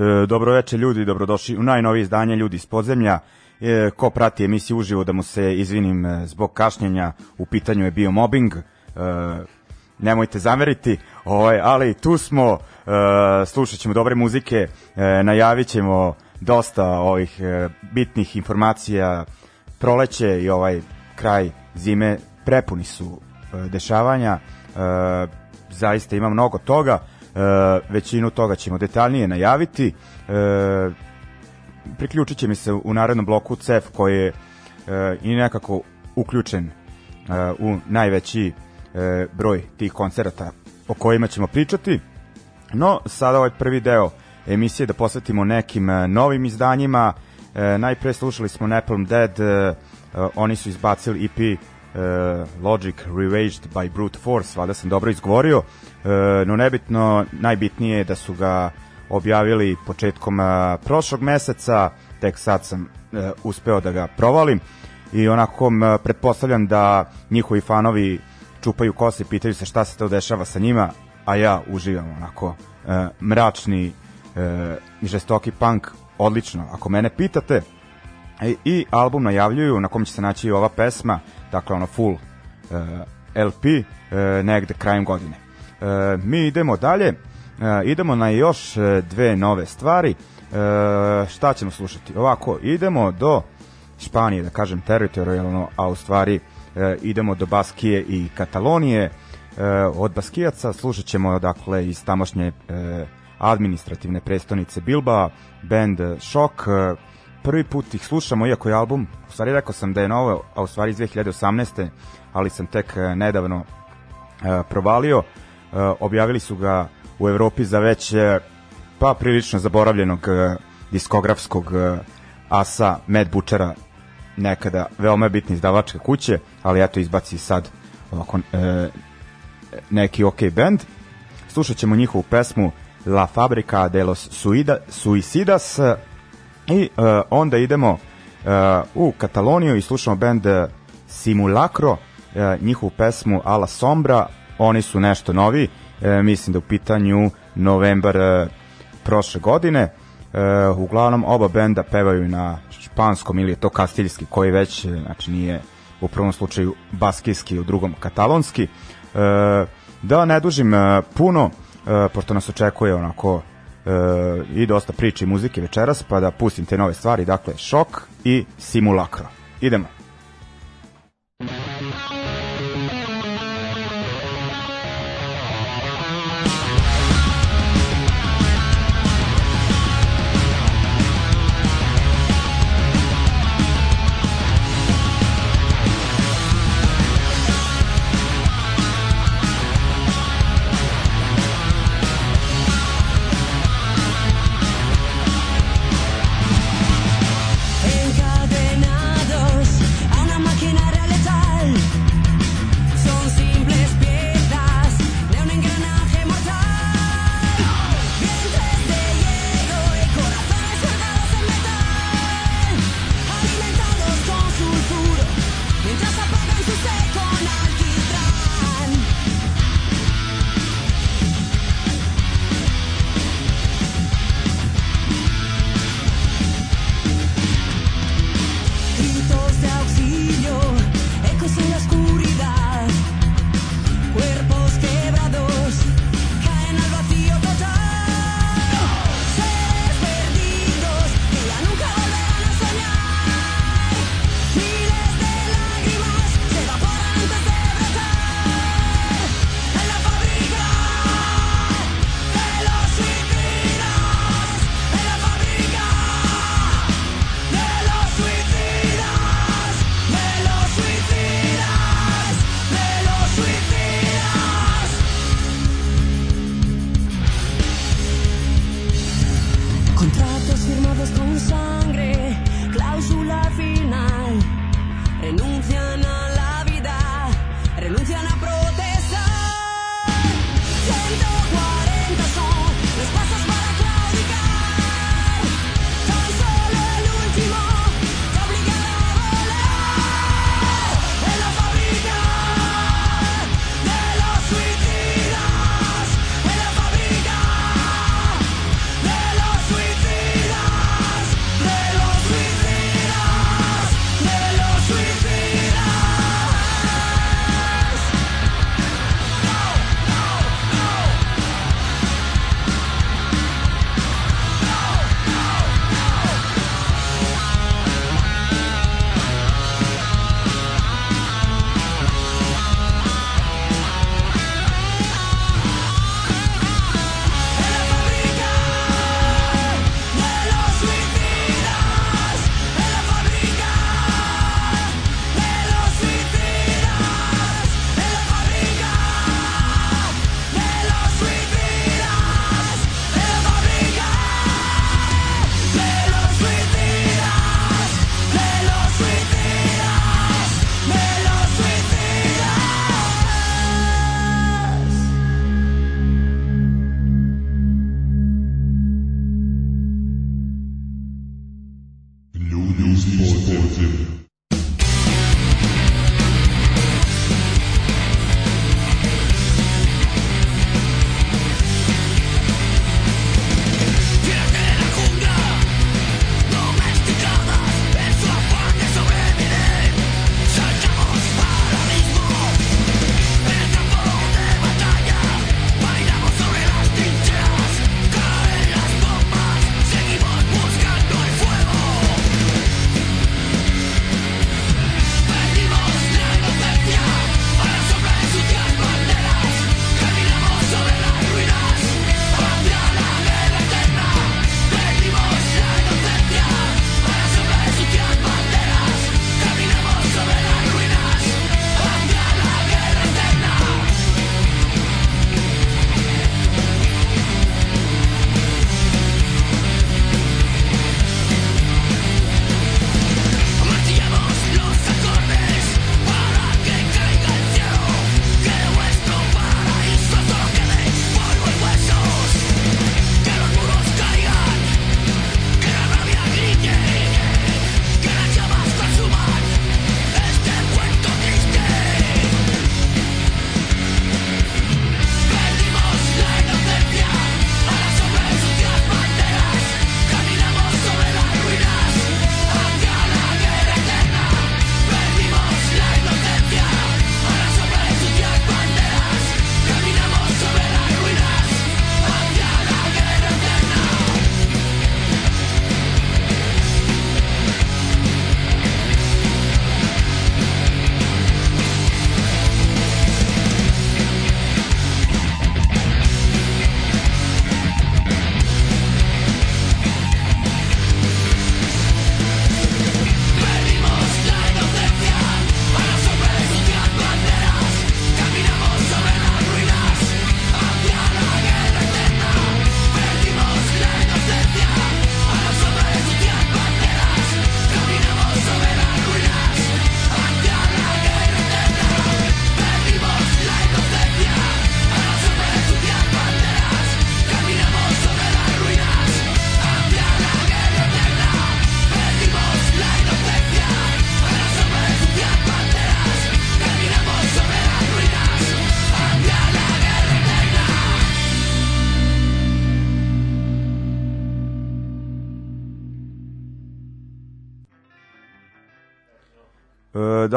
E, dobro veče ljudi, dobrodošli u najnovije izdanje Ljudi iz podzemlja. E, ko prati emisiju uživo da mu se izvinim e, zbog kašnjenja, u pitanju je bio mobbing. E, nemojte zameriti, ovaj, ali tu smo, e, slušat ćemo dobre muzike, e, najavit ćemo dosta ovih e, bitnih informacija, proleće i ovaj kraj zime prepuni su e, dešavanja, e, zaista ima mnogo toga, većinu toga ćemo detaljnije najaviti. E, priključit će mi se u narednom bloku CEF koji je e, i nekako uključen e, u najveći e, broj tih koncerata o kojima ćemo pričati. No, sada ovaj prvi deo emisije da posvetimo nekim e, novim izdanjima. E, najpre slušali smo Napalm Dead, e, e, oni su izbacili EP e, Logic Revaged by Brute Force, vada sam dobro izgovorio. E, no nebitno, najbitnije je da su ga objavili početkom a, prošlog meseca, tek sad sam uspeo da ga provalim. I onako pretpostavljam da njihovi fanovi čupaju kose i pitaju se šta se to dešava sa njima, a ja uživam onako mračni e, žestoki punk. Odlično, ako mene pitate i, i album najavljuju na kom će se naći ova pesma, dakle ono full e, LP e, negde krajem godine. E, mi idemo dalje e, idemo na još e, dve nove stvari. E, šta ćemo slušati? Ovako, idemo do Španije, da kažem teritorijalno, a u stvari e, idemo do Baskije i Katalonije. E, od Baskijaca slušat ćemo dakle iz tamošnje e, administrativne prestonice Bilba, band Shock. Prvi put ih slušamo, iako je album, u stvari rekao sam da je novo, a u stvari iz 2018. ali sam tek e, nedavno uh, provalio. Uh, objavili su ga u Evropi za već pa prilično zaboravljenog diskografskog asa Mad Butchera, nekada veoma bitni izdavačke kuće, ali eto izbaci sad ovako, neki ok band. Slušat ćemo njihovu pesmu La Fabrica de los Suida, Suicidas i uh, onda idemo uh, u Kataloniju i slušamo band Simulacro, uh, njihovu pesmu Ala Sombra, oni su nešto novi, uh, mislim da u pitanju novembar uh, prošle godine, uh, uglavnom oba benda pevaju na španskom ili je to kastiljski koji već, znači nije u prvom slučaju baskijski, u drugom katalonski. Uh, da ne dužim uh, puno, e, pošto nas očekuje onako e, i dosta priče i muzike večeras, pa da pustim te nove stvari, dakle Šok i Simulakro. Idemo. E,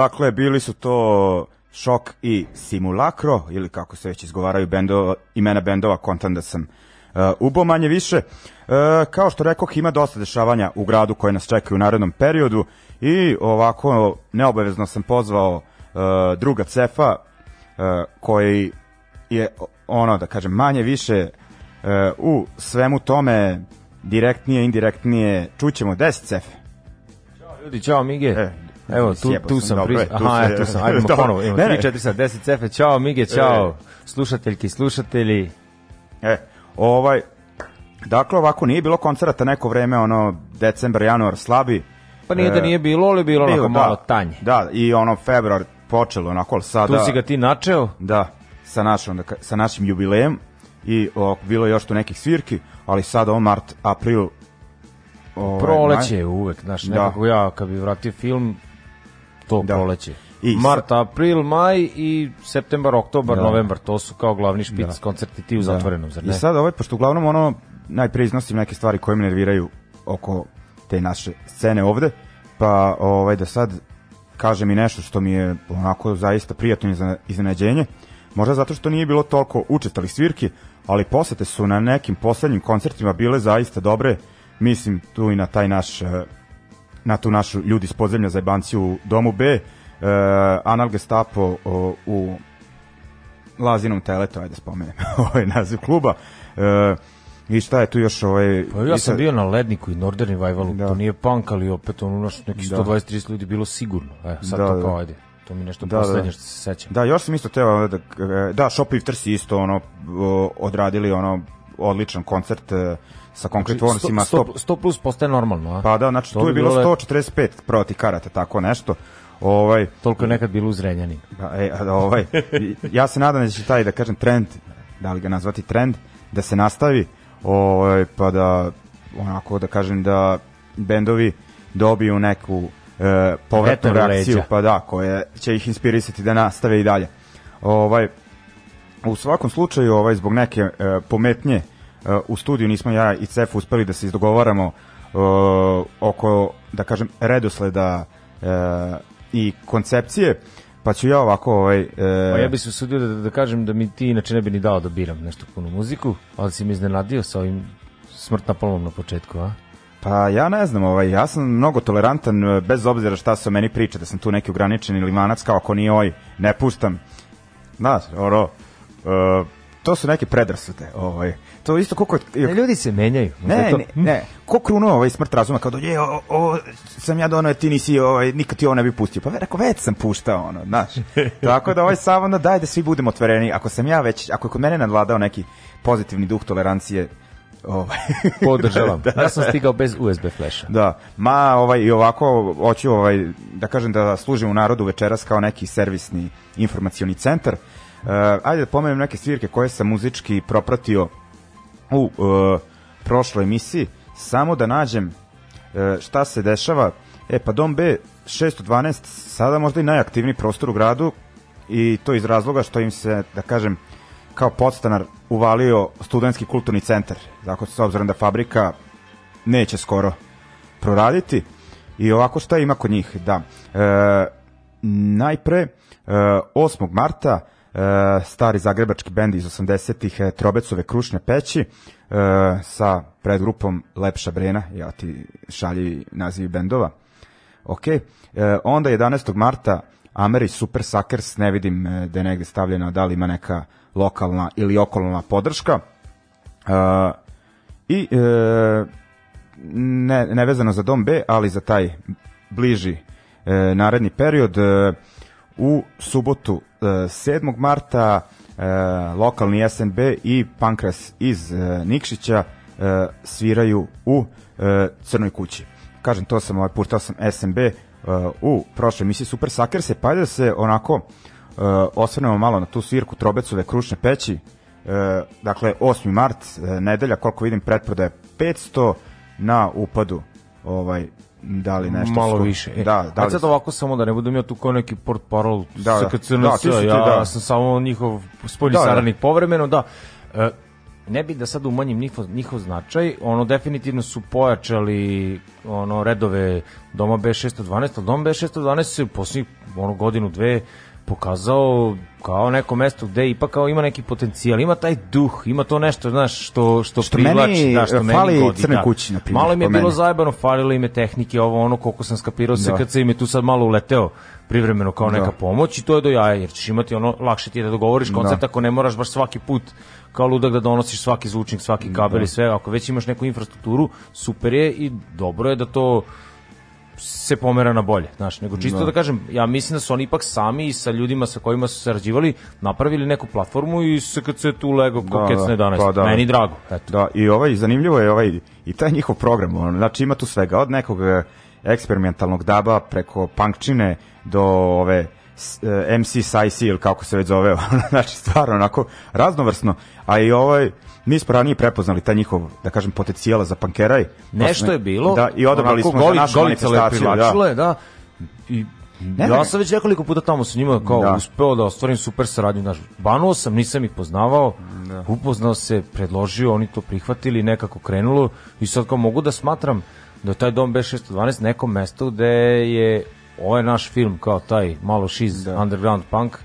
dakle, bili su to Šok i Simulakro, ili kako se već izgovaraju bendo, imena bendova, kontam da sam uh, ubo manje više. Uh, kao što rekoh, ima dosta dešavanja u gradu koje nas čekaju u narednom periodu i ovako neobavezno sam pozvao uh, druga cefa uh, koji je ono da kažem manje više uh, u svemu tome direktnije, indirektnije čućemo 10 cefe. Ćao ljudi, čao Mige. E, Evo, tu, tu sam, sam, tu Aha, e, tu sam, ajmo ponovo, imamo Ne, 3, ne. 4, sad 10 cefe, čao Mige, čao, E. slušateljki, slušatelji. E, ovaj, dakle ovako nije bilo koncerata neko vreme, ono, decembar, januar, slabi. Pa nije da E, nije bilo, ali je bilo onako Bilo, malo tanje. Da, i ono, februar počelo onako, ali sada... Tu si ga ti načeo, Da, sa, našom, da, sa našim jubilejem i o, bilo je još tu nekih svirki, ali sada ovo mart, april, ovaj, proleće je uvek, znaš, Da. nekako ja kad bi vratio film, to Da. proleće. I Mart, april, maj i septembar, oktobar, Da. novembar, to su kao glavni špic Da. koncerti ti u zatvorenom, zar I ne? sad ovaj, pošto uglavnom ono, najprije iznosim neke stvari koje me nerviraju oko te naše scene ovde, pa ovaj, da sad kažem i nešto što mi je onako zaista prijatno iznenađenje, možda zato što nije bilo toliko učestalih svirki, ali posete su na nekim poslednjim koncertima bile zaista dobre, mislim tu i na taj naš eh, na tu našu ljudi iz podzemlja za jebanci u domu B, eh, Anal Gestapo o, u Lazinom teletu, ajde spomenem ovaj naziv kluba. E, I šta je tu još ovaj... Pa ja sam sad- bio na Ledniku i Northern Revivalu, Da. to nije punk, ali opet ono naš neki Da. 120-30 ljudi bilo sigurno. E, sad Da, to da. kao ajde. To mi nešto Da, poslednje da. što se sećam. Da, još sam isto teo da, da Shoplifters isto ono odradili ono odličan koncert e, sa Concrete Warnsima. 100, 100 plus postaje normalno, a? Pa da, znači To tu je bi bilo bilo 145 proti karata, tako nešto. Ovaj, Toliko je nekad bilo u Zrenjaninu. Pa, e, a, ovaj, ja se nadam da će taj, da kažem, trend, da li ga nazvati trend, da se nastavi, ovaj, pa da, onako, da kažem, da bendovi dobiju neku e, povratnu u reakciju, leđa. pa da, koje će ih inspirisati da nastave i dalje. Ovaj, u svakom slučaju, ovaj, zbog neke e, pometnje e, u studiju nismo ja i Cef uspeli da se izdogovaramo e, oko, da kažem, redosleda e, i koncepcije, pa ću ja ovako ovaj, e, Pa ja bih se usudio da, da kažem da mi ti inače ne bi ni dao da biram nešto puno muziku, ali si mi iznenadio sa ovim smrt na polnom na početku, a? Pa ja ne znam, ovaj, ja sam mnogo tolerantan, bez obzira šta se o meni priča, da sam tu neki ograničeni limanac, kao ako nije ovaj, ne puštam. Znaš, ono, e, to su neke predrasude, ovaj. To isto koliko... Ne, ljudi se menjaju. Ne, to- ne, ne, ko kruno ovaj smrt razuma kao dođe, o, o, sam ja donao, ti nisi, ovaj, nikad ti ovo ne bi pustio. Pa rekao, već sam puštao, ono, znaš. Tako da ovaj samo onda daj da svi budemo otvoreni. Ako sam ja već, ako je kod mene nadvladao neki pozitivni duh tolerancije, ovaj, Podržavam. Ja sam stigao bez USB flasha. Da, ma ovaj i ovako hoću ovaj da kažem da služim u narodu večeras kao neki servisni informacioni centar. Uh, ajde da pomenem neke svirke koje sam muzički propratio u uh, prošloj emisiji, samo da nađem uh, šta se dešava. E pa Dom B 612 sada možda i najaktivniji prostor u gradu i to iz razloga što im se, da kažem, kao podstanar uvalio studentski kulturni centar. Dakle, s obzirom da fabrika neće skoro proraditi. I ovako šta ima kod njih? Da. E, najpre, e, 8. marta, stari zagrebački bend iz 80-ih e, Trobecove krušne peći e, sa predgrupom Lepša Brena, ja ti šalji nazivi bendova. Ok, onda 11. marta Ameri Super Suckers, ne vidim da je negde stavljeno da li ima neka lokalna ili okolna podrška. I e, ne, nevezano za Dom B, ali za taj bliži naredni period u subotu 7. marta e, lokalni SNB i Pankras iz e, Nikšića e, sviraju u Crnoj kući. Kažem, to sam ovaj puštao sam SNB u prošloj emisiji Super Sakerse, pa da se onako osvrnemo malo na tu svirku Trobecove krušne peći. E, dakle, 8. mart, e, nedelja, koliko vidim, pretprodaje 500 na upadu ovaj da li nešto malo sko- više. E, da, da a li sad ovako samo da ne budem ja tu kao neki port parol Da, da. SKCNS, Da, ti, ja da. sam samo njihov spoljni Da, da. saradnik povremeno, da. E, ne bi da sad umanjim njihov, njihov značaj, ono definitivno su pojačali ono redove Doma B612, ali Dom B612 se u posljednjih ono godinu, dve pokazao kao neko mesto gde ipak kao ima neki potencijal, ima taj duh, ima to nešto, znaš, što što, Što privlači, meni, da, što e, meni fali godi, Crnoj da. kući, na primjer, Malo im je bilo meni. zajebano, falilo im je tehnike, ovo ono koliko sam skapirao Da. SKC im je tu sad malo uleteo privremeno kao neka Da. pomoć i to je do jaja, jer ćeš imati ono, lakše ti je da dogovoriš koncert Da. ako ne moraš baš svaki put kao ludak da donosiš svaki zvučnik, svaki kabel i sve, ako već imaš neku infrastrukturu, super je i dobro je da to se pomera na bolje, znaš, nego čisto da. Da. kažem, ja mislim da su oni ipak sami i sa ljudima sa kojima su sarađivali napravili neku platformu i SKC tu lego Da, kecne da, 11. pa da. Meni drago, eto. Da, i ovaj, zanimljivo je ovaj, i taj njihov program, on, znači ima tu svega, od nekog e, eksperimentalnog daba preko punkčine do ove e, MC SIC ili kako se već zove, znači stvarno onako raznovrsno, a i ovaj, mi smo ranije prepoznali taj njihov, da kažem, potencijala za pankeraj. Pa Nešto je bilo. Da, i odabrali smo za goli, našu golice lepe manifestaciju. Da. privlačile, da. I Ne, ja sam već nekoliko puta tamo sa njima kao Da. uspeo da ostvarim super saradnju. Znaš, banuo sam, nisam ih poznavao, upoznao se, predložio, oni to prihvatili, nekako krenulo i sad kao mogu da smatram da je taj dom B612 neko mesto gde je ovaj naš film kao taj malo šiz underground punk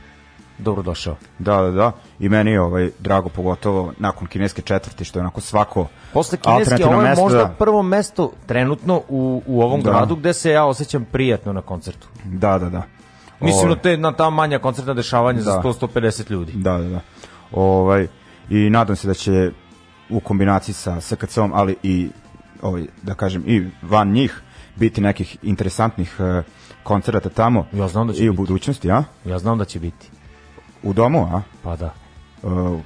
dobro došao. Da, da, da. I meni je ovaj, drago pogotovo nakon kineske četvrti, što je onako svako Posle kineske, ovo je mesto možda da- prvo mesto trenutno u, u ovom Da. gradu gde se ja osjećam prijatno na koncertu. Da, da, da. Mislim Ovaj, na te na ta manja koncertna dešavanja za Da. 100-150 ljudi. Da, da, da. Ovaj, I nadam se da će u kombinaciji sa SKC-om, ali i, ovaj, da kažem, i van njih, biti nekih interesantnih uh, koncerata tamo Ja znam da će i u biti. budućnosti, a? Ja znam da će biti. U domu, a? Pa da. Uh,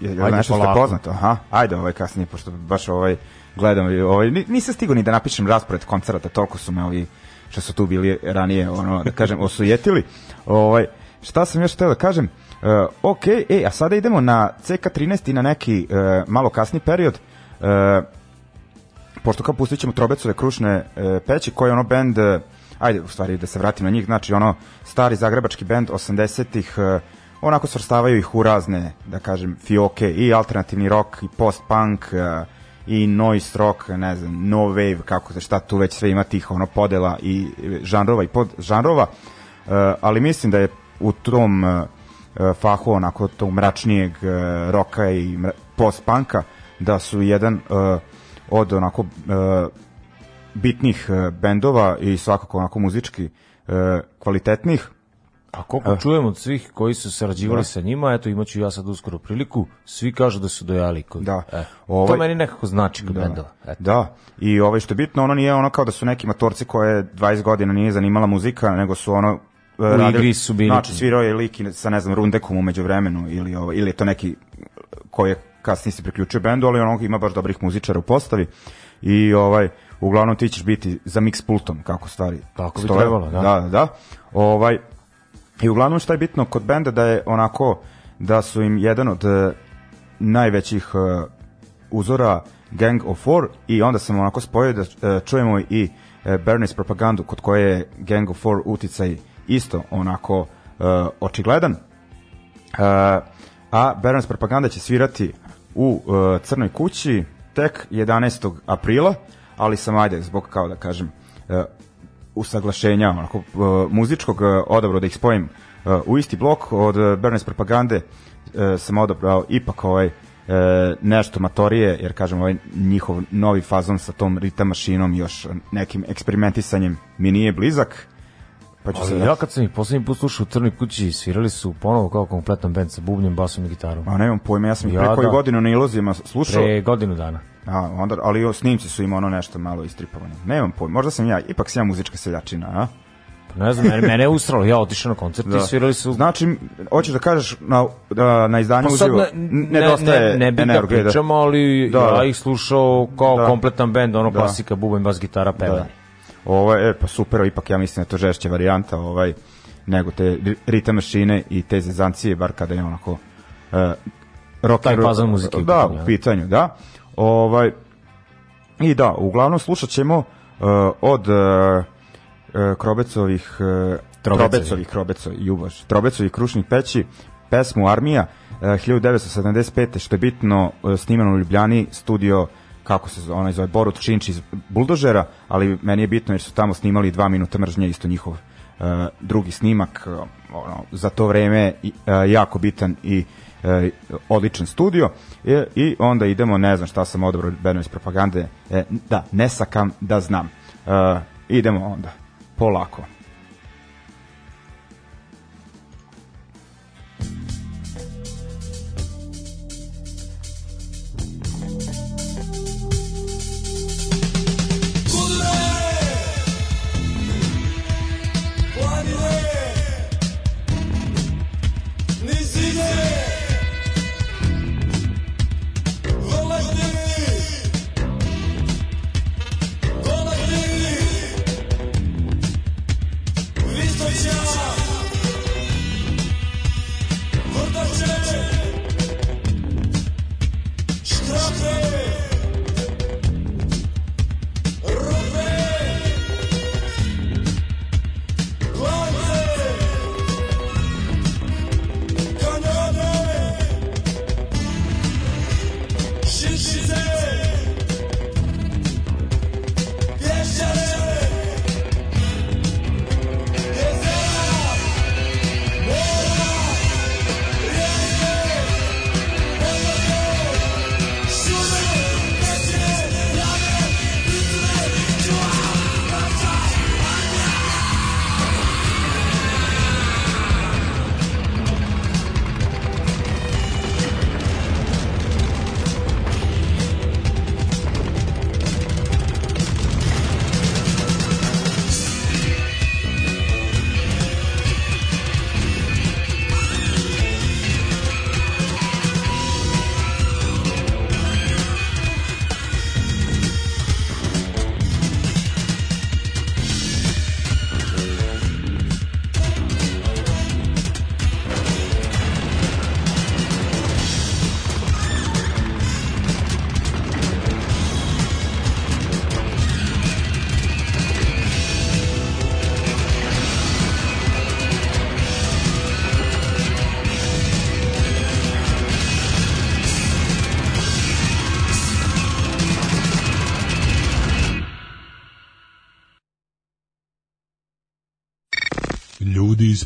je, je Ajde, nešto ste polako. poznato? Aha, ajde ovaj kasnije, pošto baš ovaj gledam, ovaj, ni- nisam stigao ni da napišem raspored koncerata, toliko su me ovi što su tu bili ranije, ono, da kažem, osujetili. Ovaj, šta sam još htio da kažem? Uh, ok, e, a sada idemo na CK13 i na neki uh, malo kasni period. Uh, pošto kao pustit ćemo Trobecove krušne e, peći, koji je ono bend, e, ajde u stvari da se vratim na njih, znači ono stari zagrebački bend 80-ih, e, onako svrstavaju ih u razne, da kažem, fioke i alternativni rock i post-punk e, i noise rock, ne znam, no wave, kako se šta tu već sve ima tih ono podela i e, žanrova i pod žanrova, ali mislim da je u tom fahu onako tog mračnijeg roka i post-punka da su jedan od onako bitnih e, bendova i svakako onako muzički e, kvalitetnih. A koliko čujem od svih koji su sarađivali sa njima, eto imaću ja sad uskoro priliku, svi kažu da su dojali kod. Da. E, Ovaj- To meni nekako znači kod bendova. Eto. Da, i ovaj što je bitno, ono nije ono kao da su neki matorci koje 20 godina nije zanimala muzika, nego su ono e, igri su bili. Znači, svirao je lik sa, ne znam, Rundekom umeđu vremenu, ili, ovaj, ili je to neki koji je kasnije se priključio bendu, ali ono ima baš dobrih muzičara u postavi. I ovaj, uglavnom ti ćeš biti za mix pultom, kako stvari Tako bi stoje. trebalo, da. Da, da. Ovaj, I uglavnom šta je bitno kod benda da je onako da su im jedan od e, najvećih e, uzora Gang of Four i onda sam onako spojio da e, čujemo i Bernie's propagandu kod koje je Gang of Four uticaj isto onako očigledan. A Bernie's propaganda će svirati u Crnoj kući tek 11. aprila, ali sam ajde zbog kao da kažem e, usaglašenja onako, e, muzičkog e, odabro da ih spojim e, u isti blok od e, Bernes propagande e, sam odabrao ipak ovaj e, nešto matorije jer kažem ovaj njihov novi fazon sa tom ritam mašinom još nekim eksperimentisanjem mi nije blizak pa ću se Ali ja kad sam ih poslednji put slušao u Crnoj kući, svirali su ponovo kao kompletan band sa bubnjem, basom i gitarom. a nemam pojma ja sam ih Ja, pre koju da. godinu na iluzijama slušao Pre godinu dana. A, onda, ali snimci su im ono nešto malo istripovano nemam pojma, možda sam ja ipak sam ja muzička seljačina a? Pa ne znam, mene, mene je ustralo, ja otišao na koncert i svirali su... Znači, hoćeš da kažeš na, da, na izdanju Pa uživo ne, ne, nedostaje ne, ne bih da energije, da. pričam, ali Da, ja da. ih slušao kao Da. kompletan bend, ono Da. klasika, bubanj, bas, gitara, pevanje. Ovo je, e, pa super, ipak ja mislim da je to žešća varijanta, ovaj, nego te ri- ritam mašine i te zezancije, bar kada je onako uh, rock Taj fazon muzike Da, u da. pitanju, da. Ovaj, I da, uglavnom slušat ćemo uh, od uh, uh, Krobecovih uh, Trobecovih. Trobecovih, Krobeco, Jubaš, Trobecovih krušnih peći, pesmu Armija, 1975. što je bitno e, snimano u Ljubljani, studio kako se zove, onaj zove Borut Činč iz Buldožera, ali meni je bitno jer su tamo snimali dva minuta mržnje, isto njihov uh, drugi snimak, uh, ono, za to vreme uh, jako bitan i uh, odličan studio I, i onda idemo, ne znam šta sam odabrao bedno iz propagande, e, da, ne sakam da znam. Uh, idemo onda, polako. ljudi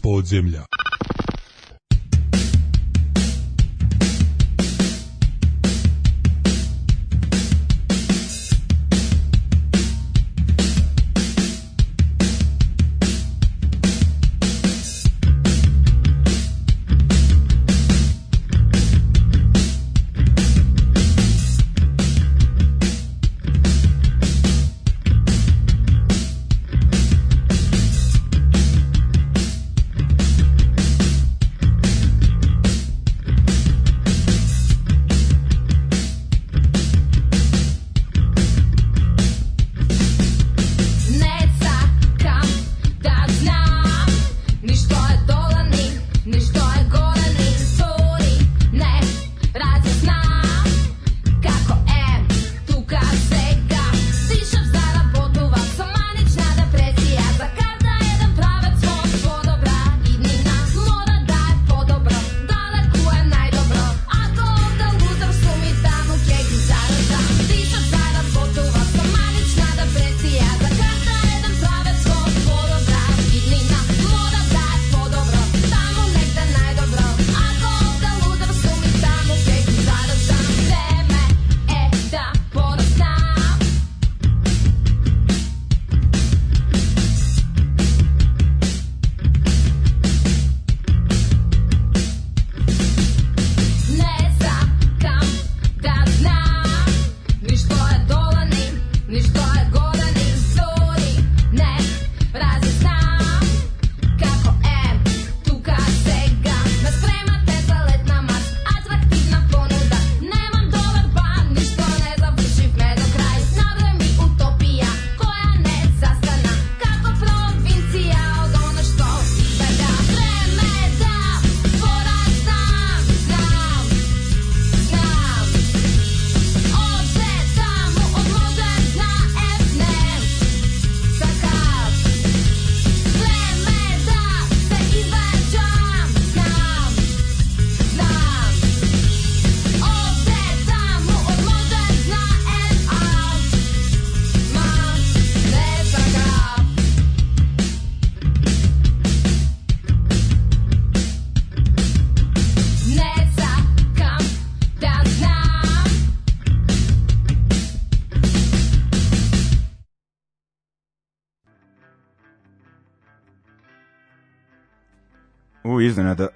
podzemlja. Iznenada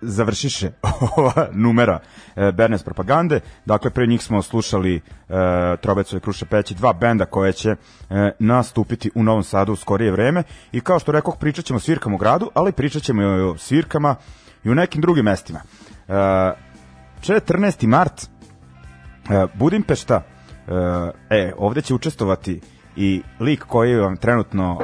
završiše ova numera e, Bernes propagande. Dakle, pre njih smo slušali e, Trobeco i Kruša Peći, dva benda koje će e, nastupiti u Novom Sadu u skorije vreme. I kao što rekoh, pričat ćemo svirkama u gradu, ali pričat ćemo i o svirkama i u nekim drugim mestima. E, 14. mart E, Budimpešta, e, e, ovde će učestovati i lik koji vam trenutno,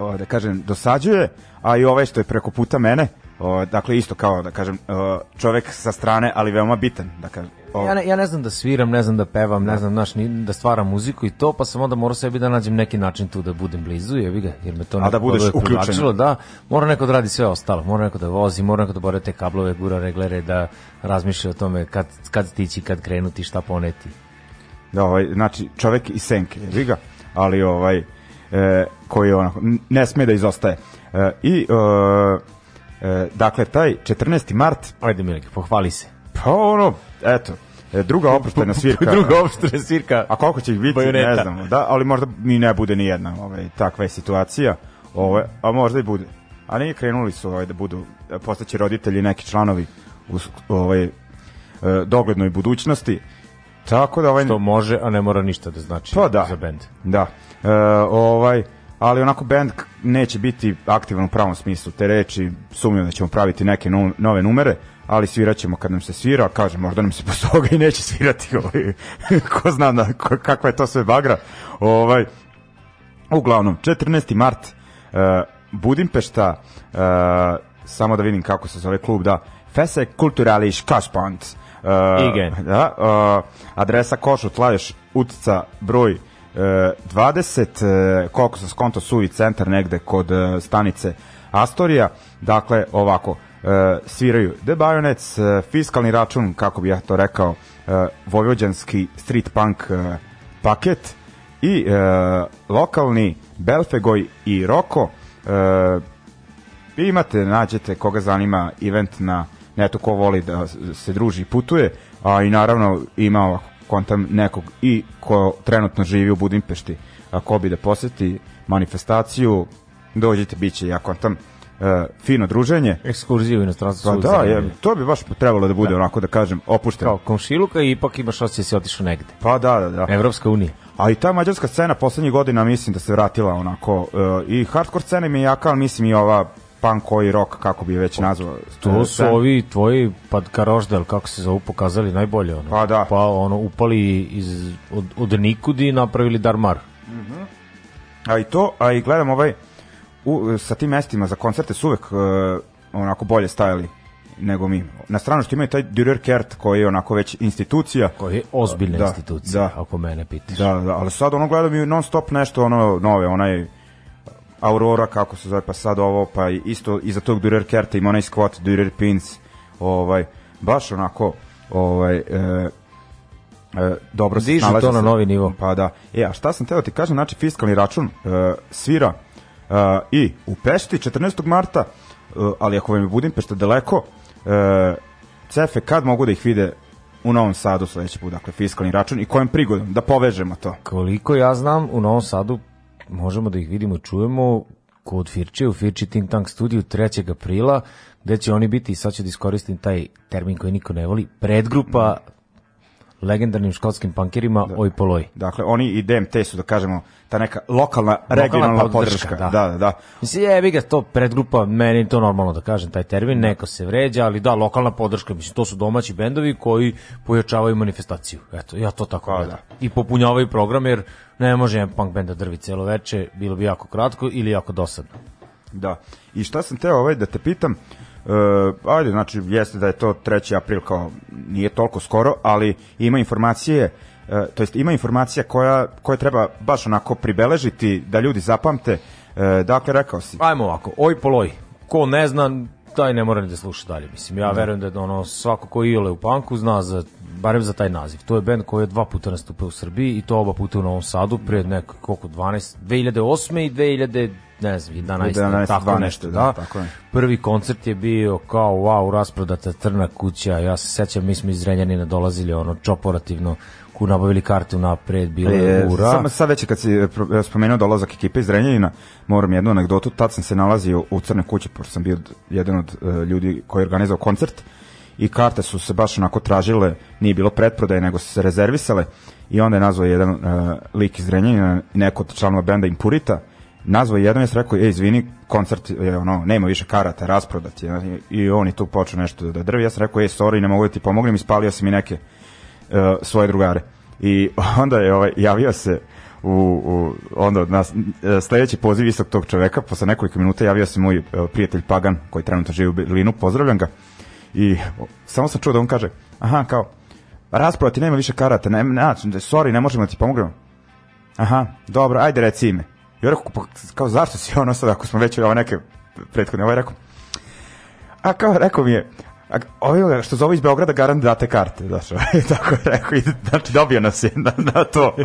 e, da kažem, dosađuje, a i ovaj što je preko puta mene, o, dakle isto kao, da kažem, o, čovek sa strane, ali veoma bitan, da kažem. O, Ja ne, ja ne znam da sviram, ne znam da pevam, ne znam naš, ni, da stvaram muziku i to, pa sam onda morao sebi da nađem neki način tu da budem blizu, jebi ga, jer me to A da budeš uključen. Da, mora neko da radi sve ostalo, mora neko da vozi, mora neko da bore te kablove, gura reglere, da razmišlja o tome kad, kad stići, kad krenuti, šta poneti. da, ovaj, znači, čovek iz senke, jebi ga, ali ovaj, e, koji onako, ne sme da izostaje. I, e, e, dakle, taj 14. mart, Ajde, Milike, pohvali se. pa ono, eto, e, druga oproštajna svirka. Druga opštra svirka. A koliko će ih biti, Bajoneta. ne znamo, da, ali možda ni ne bude ni jedna ovaj, takva je situacija, ovaj, a možda i bude. A nije krenuli su ovaj, da budu, da postaće roditelji neki članovi u ovaj, e, doglednoj budućnosti, tako da ovaj... To može, a ne mora ništa da znači Pa da. za bend. Da. E, ovaj, ali onako band neće biti aktivan u pravom smislu te reči, sumnjam da ćemo praviti neke nu, nove numere, ali svirat ćemo kad nam se svira, kažem, možda nam se posle toga i neće svirati, ovaj, ko zna na, ko, kakva je to sve bagra. Ovaj, uglavnom, 14. mart, e, Budimpešta, e, samo da vidim kako se zove klub, da, Fese Kulturali Škašpant. E, Igen. Da, e, adresa Košut, Laješ, Utica, broj 20, e, koliko sam skonto suvi centar negde kod e, stanice Astorija. Dakle, ovako, e, sviraju The Bayonets, fiskalni račun, kako bi ja to rekao, vojvođanski street punk paket i lokalni Belfegoj i Roko. Vi imate, nađete koga zanima event na netu ko voli da se druži i putuje, a i naravno ima ovako kontam nekog i ko trenutno živi u Budimpešti, a ko bi da poseti manifestaciju, dođite, bit će, ja kontam, e, fino druženje. Ekskurziju u inostranstvu. Pa da, je, to bi baš trebalo da bude onako da kažem opušteno. Kao komšiluka i ipak imaš osjećaj da si otišao negde. Pa da, da, da. Evropska unija. A i ta mađarska scena poslednjih godina mislim da se vratila onako e, i hardcore scena mi je jaka, ali mislim i ova punk koji rock kako bi već nazvao. To e, su scena. ovi tvoji pad karoždel, kako se zovu, pokazali najbolje. Ono. Pa da. Pa ono, upali iz, od, od nikud i napravili darmar. A i to, a i gledam ovaj u, sa tim mestima za koncerte su uvek e, onako bolje stajali nego mi. Na stranu što imaju taj Dürer Kert koji je onako već institucija. Koja je ozbiljna Da, institucija, da. ako mene pitaš. Da, da, ali sad ono gledam i non stop nešto ono nove, onaj Aurora kako se zove, pa sad ovo, pa isto iza tog Dürer Kerta ima onaj squat Dürer Pins, ovaj, baš onako, ovaj, e, e, dobro se Dižu to na novi nivo. Pa da. E, a šta sam teo ti kažem, znači fiskalni račun e, svira e, i u Pešti 14. marta, e, ali ako vam je Budimpešta daleko, e, cefe kad mogu da ih vide u Novom Sadu sledeći put, dakle fiskalni račun i kojom prigodom, da povežemo to. Koliko ja znam, u Novom Sadu možemo da ih vidimo čujemo kod Firče, u Firči Think Tank studiju 3. aprila, gde će oni biti, sad ću da iskoristim taj termin koji niko ne voli, predgrupa legendarnim škotskim pankirima Oj Poloj. Dakle, oni i DMT su, da kažemo, ta neka lokalna, regionalna podrška. da. Da, da, da. Mislim, jebi ga, to predgrupa, meni je to normalno da kažem, taj termin, neko se vređa, ali da, lokalna podrška, mislim, to su domaći bendovi koji pojačavaju manifestaciju. Eto, ja to tako Pa, gledam. I popunjavaju program, jer ne može jedan punk band da drvi celo veče, bilo bi jako kratko ili jako dosadno. Da. I šta sam teo ovaj da te pitam, uh, ajde, znači, jeste da je to 3. april, kao nije toliko skoro, ali ima informacije, uh, to jest ima informacija koja, koja treba baš onako pribeležiti, da ljudi zapamte. Uh, dakle, rekao si, Ajmo ovako, oj poloj, ko ne zna, taj ne mora ni da sluša dalje. Mislim, ja verujem da je ono, svako ko iole u panku zna za, barem za taj naziv. To je band koji je dva puta nastupao u Srbiji i to oba puta u Novom Sadu, pre neko, koliko, 12, 2008. i ne znam, 11, 11, tako 12, nešto, da, da. tako je. Prvi koncert je bio kao, wow, rasprodata crna kuća, ja se sećam, mi smo iz Renjanina dolazili, ono, čoporativno, ku nabavili karte napred, bilo je E, ura. Samo sad već kad si e, e, spomenuo dolazak ekipe iz Renjanina, moram jednu anegdotu, tad sam se nalazio u Crnoj kući, pošto sam bio jedan od e, ljudi koji je organizao koncert i karte su se baš onako tražile, nije bilo pretprodaje, nego su se rezervisale i onda je nazvao jedan e, lik iz Renjanina, neko od članova benda Impurita, nazvao je jedan je rekao, ej, izvini, koncert je ono, nema više karata, rasprodat je. I on je tu počeo nešto da drvi. Ja sam rekao, ej, sorry, ne mogu da ti pomognem, ispalio sam i neke uh, svoje drugare. I onda je ovaj, javio se u, u onda na e, sledeći poziv istog tog čoveka, posle nekoliko minuta javio se moj e, prijatelj Pagan, koji trenutno živi u Berlinu, pozdravljam ga. I o, samo sam čuo da on kaže, aha, kao, raspravo nema više karata, ne, ne, sorry, ne možemo da ti pomognemo. Aha, dobro, ajde reci ime. On rekao, pa, kao, zašto si ono sad, ako smo već ovo neke prethodne, ovaj rekao, a kao, rekao mi je, a, ovaj što zove iz Beograda garant date karte, znaš, ovaj, tako je rekao, i, znači dobio nas je na, na to.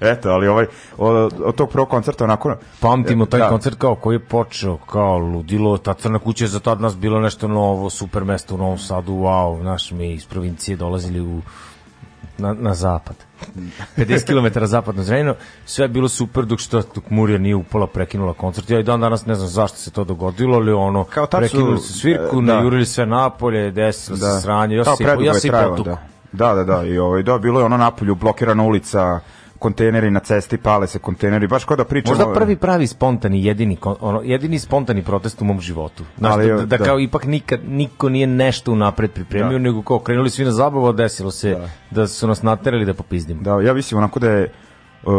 Eto, ali ovaj, od, od tog prvog koncerta onako... Pamtimo taj da, koncert kao koji je počeo kao ludilo, ta crna kuća je za tad nas bilo nešto novo, super mesto u Novom Sadu, wow, naš mi iz provincije dolazili u na, na zapad. 50 km zapadno Zrenjanino, sve je bilo super dok što dok Murija nije upala, prekinula koncert. Ja i dan danas ne znam zašto se to dogodilo, ali ono, Kao su, prekinuli su svirku, e, da. najurili sve napolje, desilo da. se sranje, ja se, ja se da. Da, da, da, i ovaj, da, bilo je ono napolju, blokirana ulica, kontejneri na cesti, pale se kontejneri, baš kao da pričamo... Možda prvi pravi spontani jedini ono jedini spontani protest u mom životu. Znaš, Ali, da, da, da, da. kao ipak nikad niko nije nešto unapred pripremio, Da. nego kao krenuli svi na zabavu, desilo se da. Da. su nas naterali da popizdimo. Da, ja mislim onako da je uh,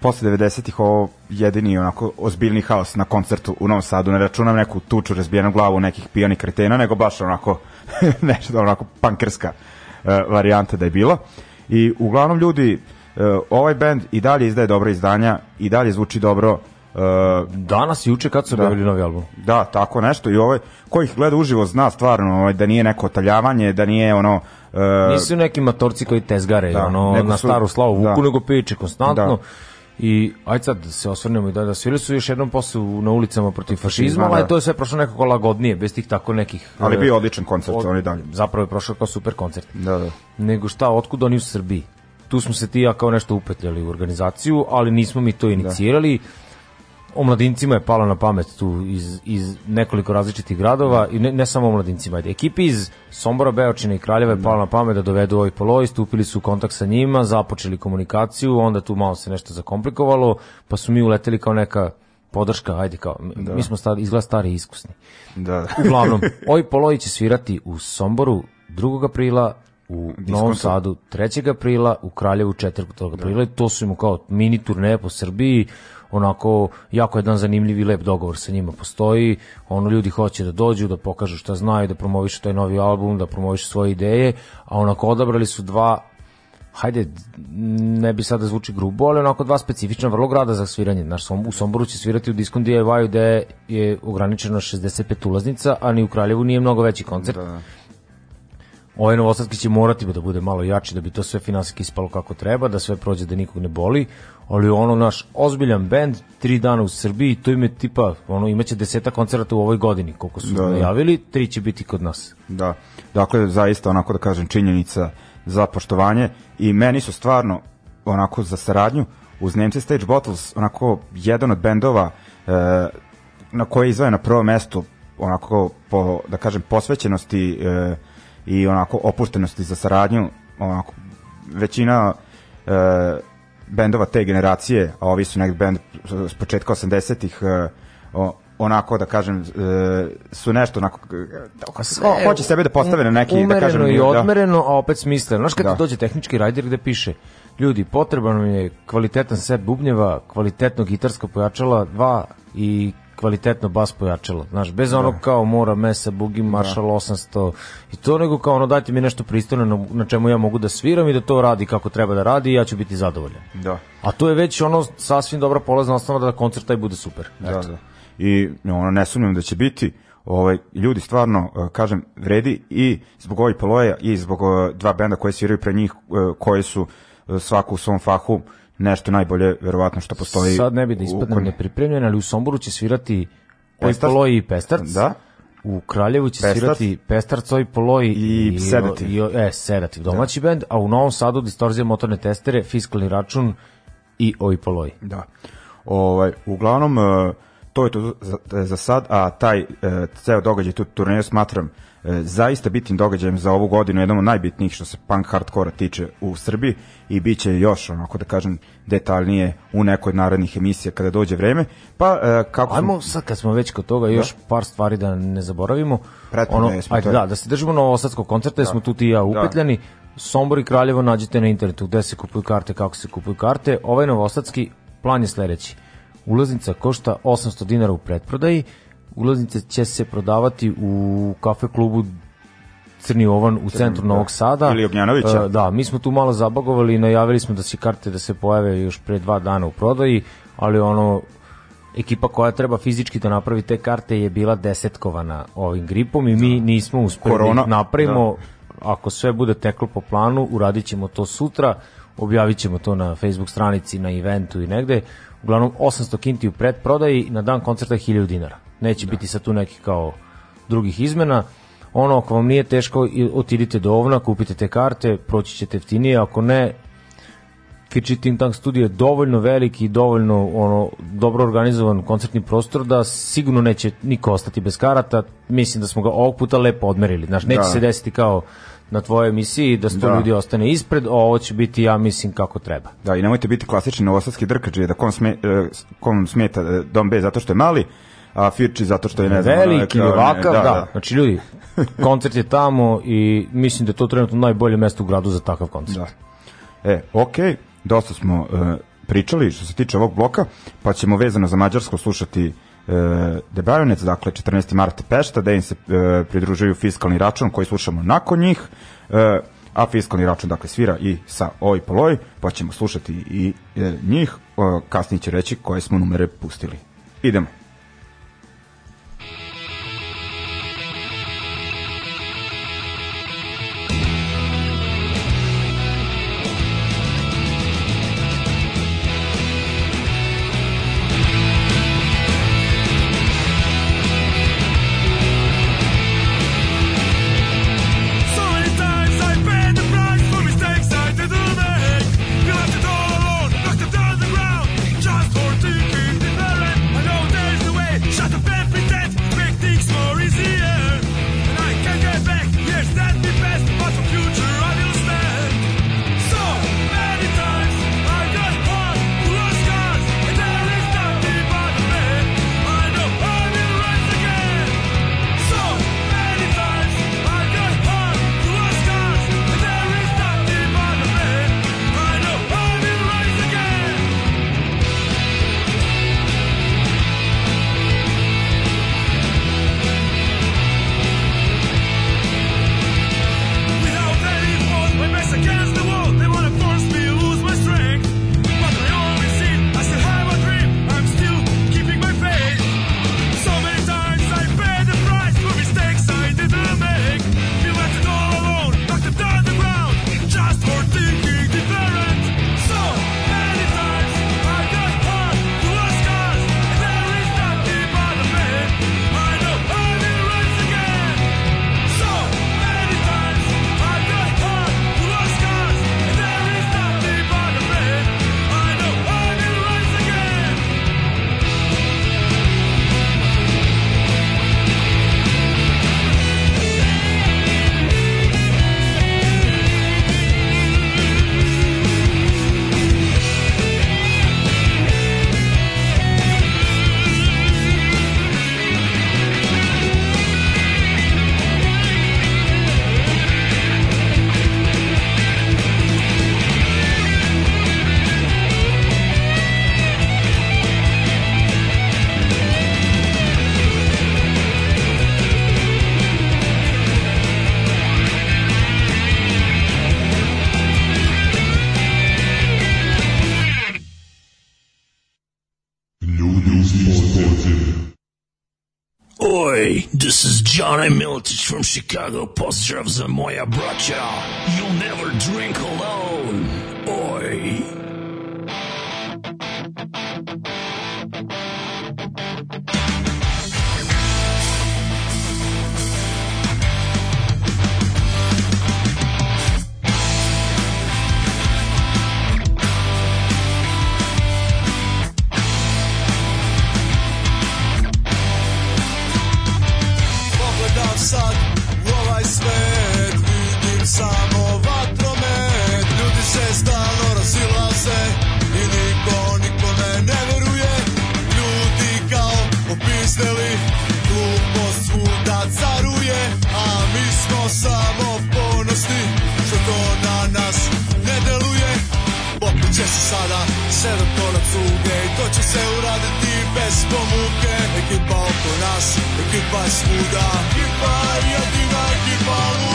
posle 90-ih ovo jedini onako ozbiljni haos na koncertu u Novom Sadu. Ne računam neku tuču, razbijenu glavu nekih pijanih kretena, nego baš onako nešto onako pankerska uh, varijanta da je bila. I uglavnom ljudi, uh, ovaj band i dalje izdaje dobra izdanja, i dalje zvuči dobro, uh, Danas i juče kad su Da. objavili novi album. Da, tako nešto i ovaj ko ih gleda uživo zna stvarno ovaj, da nije neko otaljavanje, da nije ono uh, Nisu neki matorci koji tezgare Da, ono, na su- staru slavu vuku, da. nego piče konstantno. Da. I ajde sad da se osvrnemo i da, da svili su još jednom posle na ulicama protiv fašizma, ali da. to je sve prošlo nekako lagodnije, bez tih tako nekih... ali e, bio odličan koncert, od- on i dalje. Zapravo je prošao kao super koncert. Da, da. nego šta, otkud oni u Srbiji? Tu smo se ti ja kao nešto upetljali u organizaciju, ali nismo mi to inicirali. O mladincima je palo na pamet tu iz, iz nekoliko različitih gradova i ne, ne samo o mladincima. Ekipi iz Sombora, Beočina i Kraljeva je palo na pamet da dovedu ovaj poloj, stupili su u kontakt sa njima, započeli komunikaciju, onda tu malo se nešto zakomplikovalo, pa su mi uleteli kao neka podrška, ajde kao, da. mi smo stari, izgleda stari i iskusni. Da, da. Uglavnom, ovi poloji će svirati u Somboru 2. aprila, u Novom Sadu 3. aprila, u Kraljevu 4. aprila i to su im kao mini turneje po Srbiji, onako jako jedan zanimljiv i lep dogovor sa njima postoji, ono ljudi hoće da dođu, da pokažu šta znaju, da promovišu taj novi album, da promovišu svoje ideje, a onako odabrali su dva hajde, ne bi sada zvuči grubo, ali onako dva specifična vrlo grada za sviranje. Naš Som, u Somboru će svirati u Diskon DIY-u gde je ograničeno 65 ulaznica, a ni u Kraljevu nije mnogo veći koncert. Da, Ovaj Novosadski će morati da bude malo jači da bi to sve finansijski ispalo kako treba, da sve prođe da nikog ne boli, ali ono naš ozbiljan bend, tri dana u Srbiji, to im je tipa, ono imaće deseta koncerta u ovoj godini, koliko su Da, da. najavili, tri će biti kod nas. Da, dakle, zaista, onako da kažem, činjenica za poštovanje i meni su stvarno, onako, za saradnju, uz Nemci Stage Bottles, onako, jedan od bendova e, na koji je na prvo mesto, onako, po, da kažem, posvećenosti e, i onako opuštenosti za saradnju, onako, većina e, bendova te generacije, a ovi su nek bend s početka 80-ih, e, o- onako da kažem e, su nešto onako o, hoće sebe da postave na neki da kažem i da, odmereno, a opet smisleno. Znaš kad Da. dođe tehnički rajder gde piše ljudi, potreban nam je kvalitetan set bubnjeva, kvalitetno gitarsko pojačala, dva i kvalitetno bas pojačalo. Znaš, bez onog kao mora mesa, bugi, maršal 800 i to nego kao ono dajte mi nešto pristojno na, na čemu ja mogu da sviram i da to radi kako treba da radi i ja ću biti zadovoljan. da. A to je već ono sasvim dobra polazna osnova da koncert taj bude super. Da, da. I ono, ne sumnjam da će biti ovaj, ljudi stvarno, eh, kažem, vredi i zbog ovih poloja i zbog eh, dva benda koje sviraju pre njih, eh, koji su svako u svom fahu nešto najbolje, verovatno, što postoji. Sad ne bi da u- ispadnem kod- nepripremljen, ali u Somboru će svirati Pestarc? Oj i Pestarc. Da. U Kraljevu će Pestarc. svirati Pestarc, Oj Poloj I Sedativ. I, e, Sedativ, domaći bend, a u Novom Sadu Distorzija motorne testere, Fiskalni račun i Oj Poloj. Da. Ovaj, uglavnom, e, to je to za, za sad, a taj e, ceo događaj, tu turneju smatram zaista bitnim događajem za ovu godinu, jednom od najbitnijih što se punk hardkora tiče u Srbiji i bit će još, onako da kažem, detaljnije u nekoj narednih emisija kada dođe vreme. Pa, e, kako Ajmo sad kad smo već kod toga još par stvari da ne zaboravimo. Prethodno smo, ajde, to da, da se držimo novosadskog koncerta, jer smo tu ti ja upetljani. Sombor i Kraljevo nađete na internetu gde se kupuju karte, kako se kupuju karte. Ovaj novosadski plan je sledeći. Ulaznica košta 800 dinara u pretprodaji. Ulaznice će se prodavati u kafe klubu Crni Ovan u centru Novog Sada. Ili Ognjanovića. E, Da, mi smo tu malo zabagovali i najavili smo da će karte da se pojave još pre dva dana u prodaji, ali ono, ekipa koja treba fizički da napravi te karte je bila desetkovana ovim gripom i mi nismo uspeli da Korona, napravimo. Ako sve bude teklo po planu, uradit ćemo to sutra, objavit ćemo to na Facebook stranici, na eventu i negde. Uglavnom, 800 kinti u predprodaji, na dan koncerta 1000 dinara. Neće biti sad tu nekih kao drugih izmena. Ono, ako vam nije teško, otidite do ovna, kupite te karte, proći ćete jeftinije, ako ne, Fiči Think Tank studio je dovoljno veliki i dovoljno ono dobro organizovan koncertni prostor da sigurno neće niko ostati bez karata. Mislim da smo ga ovog puta lepo odmerili. Znaš, neće Da. se desiti kao na tvojoj emisiji da sto Da. ljudi ostane ispred, a ovo će biti, ja mislim, kako treba. Da, i nemojte biti klasični novosadski drkađe, da kom, sme, e, kom smeta e, Dom B zato što je mali, a Firči zato što je, ne znam... Veliki, ne, ovakav, da, Znači, ljudi, koncert je tamo i mislim da je to trenutno najbolje mesto u gradu za takav koncert. Da. E, okej, dosta smo e, pričali što se tiče ovog bloka, pa ćemo vezano za Mađarsku slušati e, The Baronets, dakle 14. marta Pešta, da im se e, pridružuju fiskalni račun koji slušamo nakon njih, e, a fiskalni račun dakle svira i sa Oj Poloj, pa ćemo slušati i e, njih, e, kasnije će reći koje smo numere pustili. Idemo. This is Johnny Miltich from Chicago. Pozdrav za moja braća. You'll never drink alone. Se uraditi bez pomuke. Ekipa oko nas, ekipa je svuda. Ekipa je jedina, ekipa luda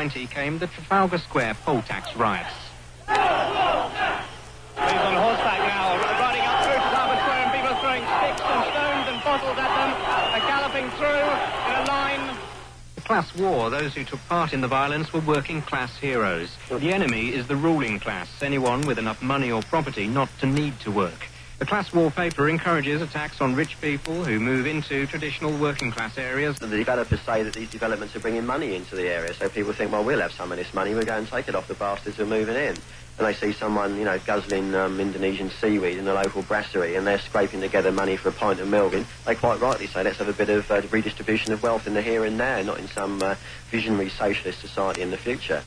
1990 came the Trafalgar Square poll tax riots. He's on horseback now, riding up through Trafalgar Square and people throwing sticks and stones and bottles at them. They're galloping through in a line. The class war, those who took part in the violence were working class heroes. The enemy is the ruling class, anyone with enough money or property not to need to work. The class wallpaper encourages attacks on rich people who move into traditional working class areas. The developers say that these developments are bringing money into the area, so people think, well, we'll have some of this money, we'll go and take it off the bastards who are moving in. And they see someone, you know, guzzling um, Indonesian seaweed in the local brasserie, and they're scraping together money for a pint of milk. And they quite rightly say, let's have a bit of uh, redistribution of wealth in the here and now, not in some uh, visionary socialist society in the future.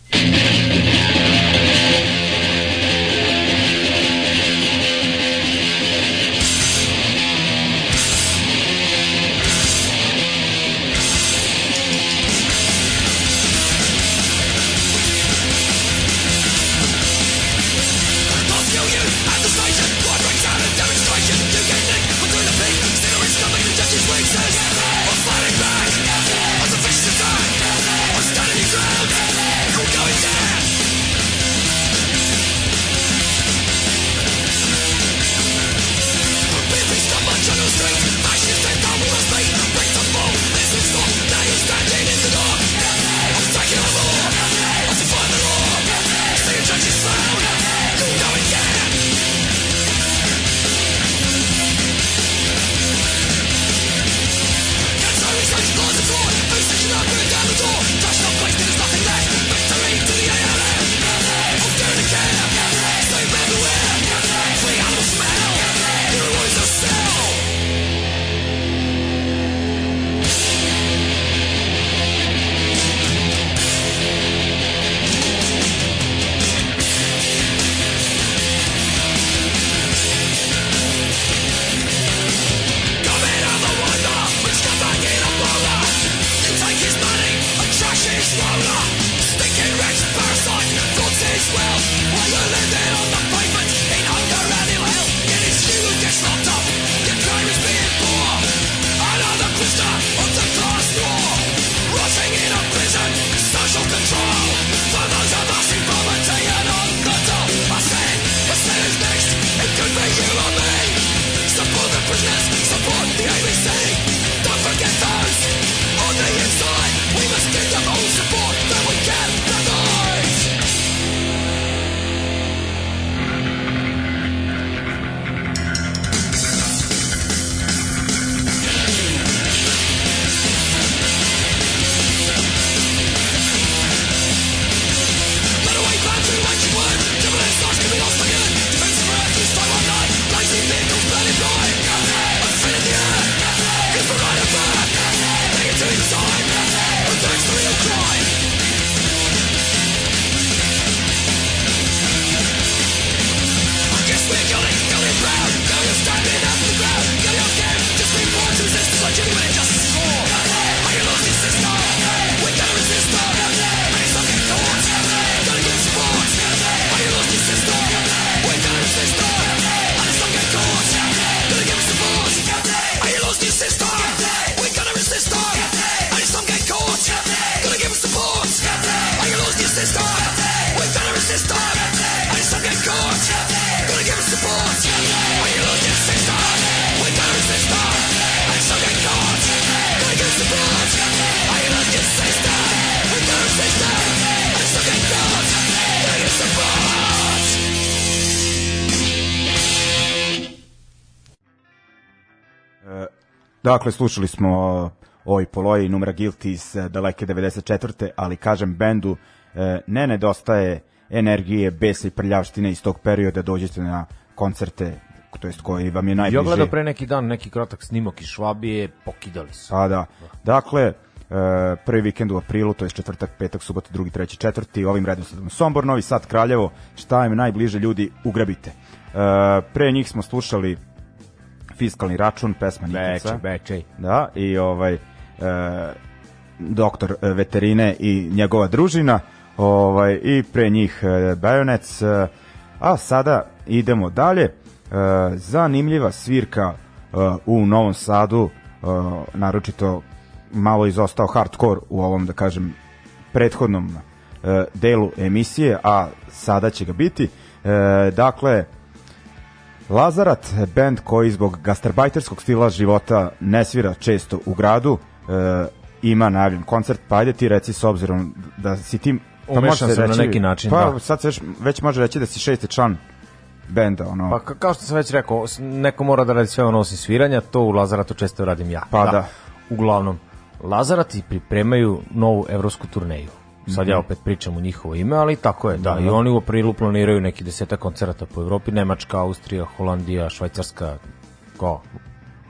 Dakle, slušali smo uh, Oj Poloj Numera Guilty iz uh, daleke 94. Ali kažem, bendu uh, ne nedostaje energije, besa i prljavštine iz tog perioda, dođete na koncerte, to jest koji vam je Ja najbliži. gledao pre neki dan neki kratak snimak iz Švabije, pokidali su. Pa da. Dakle, prvi vikend u aprilu, to je četvrtak, petak, subota, drugi, treći, četvrti, ovim redosledom Sombor, Novi Sad, Kraljevo, šta im najbliže ljudi, ugrabite. Pre njih smo slušali fiskalni račun, pesma Nikica. Beče, bečej. Da, i ovaj e, doktor e, veterine i njegova družina, ovaj i pre njih e, Bajonec, e, a sada idemo dalje. E, zanimljiva svirka e, u Novom Sadu, e, naročito malo izostao hardcore u ovom, da kažem, prethodnom e, delu emisije, a sada će ga biti. E, dakle, Lazarat, band koji zbog gastarbajterskog stila života ne svira često u gradu, e, ima najavljen koncert, pa ajde ti reci s obzirom da si ti... pa Umešan se sam na neki način, Pa da. sad se već, već može reći da si šesti član benda, ono. Pa ka- kao što sam već rekao, neko mora da radi sve ono osim sviranja, to u Lazaratu često radim ja. Pa da. Uglavnom, Lazarati pripremaju novu evropsku turneju. Sad Mhm. ja opet pričam u njihovo ime, ali tako je, da. I oni u aprilu planiraju neki deseta koncerata po Evropi, Nemačka, Austrija, Holandija, Švajcarska, kao,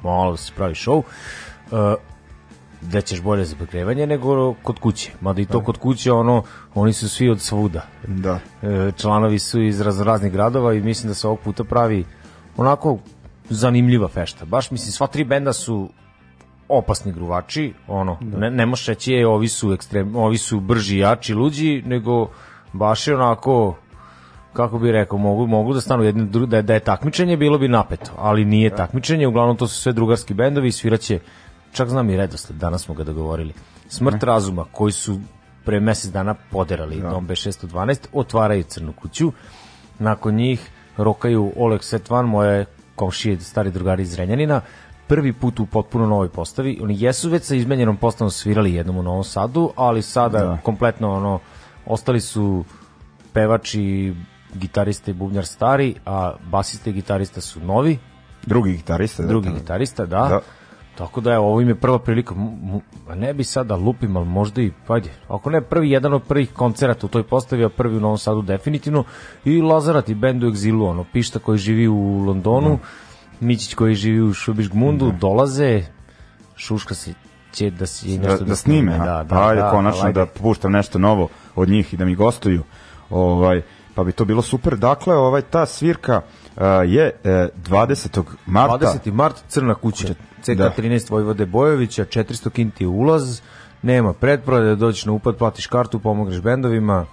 malo da se pravi show. Uh, da ćeš bolje za pregrevanje nego kod kuće. Mada i to kod kuće, ono, oni su svi od svuda. Da. E, članovi su iz raz, raznih gradova i mislim da se ovog puta pravi onako zanimljiva fešta. Baš mislim sva tri benda su opasni gruvači, ono, ne, ne možeš reći je, ovi su ekstrem, ovi su brži, jači, luđi, nego baš je onako kako bi rekao, mogu, mogu da stanu jedni da, da je takmičenje, bilo bi napeto, ali nije takmičenje, uglavnom to su sve drugarski bendovi i sviraće, čak znam i redosled, danas smo ga dogovorili. Smrt razuma, koji su pre mesec dana poderali Dom B612, otvaraju Crnu kuću, nakon njih rokaju Oleg Setvan, moje komšije, stari drugari iz Renjanina, prvi put u potpuno novoj postavi. Oni jesu već sa izmenjenom postavom svirali jednom u Novom Sadu, ali sada Da. kompletno ono, ostali su pevač i gitarista i bubnjar stari, a basista i gitarista su novi, Drugi gitarista. da, drugi da. gitarista, da. Da. Tako da je ovo im je prva prilika, ne bi sada lupim, ali možda i, ajde, ako ne prvi, jedan od prvih koncerata u toj postavi, a prvi u Novom Sadu definitivno, i Lazarat i bend u egzilu, ono, Pišta koji živi u Londonu, Mićić koji živi u Šubiš Gmundu, dolaze, Šuška se će da se da, nešto da snime, da, da, ajde da, konačno ajde. da puštam nešto novo od njih i da mi gostuju. Ovaj pa bi to bilo super. Dakle, ovaj ta svirka uh, je uh, 20. marta. 20. mart, Crna kuća, CK Da. 13 Vojvode Bojovića, 400 kinti ulaz, nema pretprodaje, dođeš na upad, platiš kartu, pomogneš bendovima,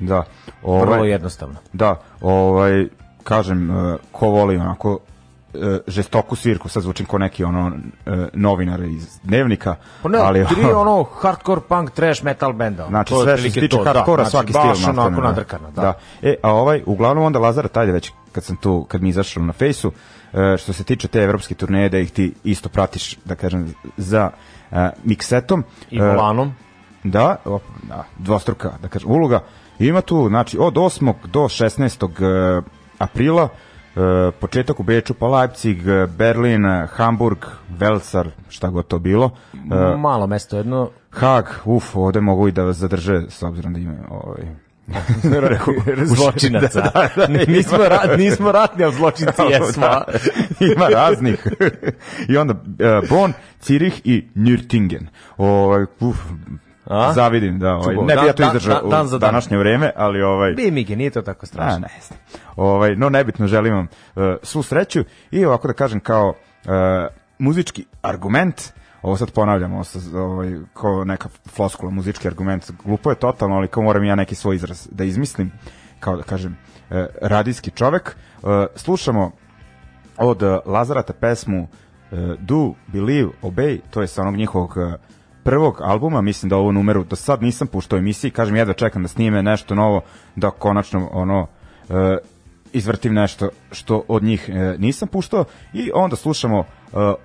Da. vrlo Ovaj, jednostavno. Da, ovaj, kažem, uh, ko voli onako žestoku svirku, sad zvučim ko neki ono uh, novinar iz dnevnika, Pa ne, ali tri ono hardcore punk trash metal benda. Znači sve što se tiče to, hardkora, da, svaki znači, stil baš onako maltene, nadrkano, da. da. E, a ovaj, uglavnom onda Lazara, tajde već kad sam tu, kad mi izašao na fejsu, e, što se tiče te evropske turneje, da ih ti isto pratiš, da kažem, za e, miksetom. I E, volanom. Da, op, da, dvostruka, da kažem, uloga. Ima tu, znači, od 8. do 16. e, aprila, e, početak u Beču, pa Leipzig, e, Berlin, e, Hamburg, Velsar, šta god to bilo. Malo mesto jedno. Hag, uf, ovde mogu i da vas zadrže, s obzirom da ima ovaj... zločinaca. Da, da, da, nismo, ra, nismo ratni, ali zločinci jesmo. a? Da, ima raznih. I onda uh, Bonn, Cirih i Nürtingen. Ovaj, uf, A? zavidim, da. Ovaj, ne bi ja to izdržao dan- dan u dan. današnje vreme, ali ovaj... Bi Mige, nije to tako A, strašno. ne znam. Ovaj, no, nebitno, želim vam uh, svu sreću i ovako da kažem kao uh, muzički argument, ovo sad ponavljam, ovo sad, ovaj, kao neka floskula, muzički argument, glupo je totalno, ali kao moram ja neki svoj izraz da izmislim, kao da kažem, uh, radijski čovek. Uh, slušamo od uh, Lazarata pesmu uh, Do, Believe, Obey, to je sa onog njihovog uh, prvog albuma, mislim da ovu numeru do sad nisam puštao emisiji, kažem jedva čekam da snime nešto novo, da konačno ono uh, izvrtim nešto što od njih uh, nisam puštao. I onda slušamo uh,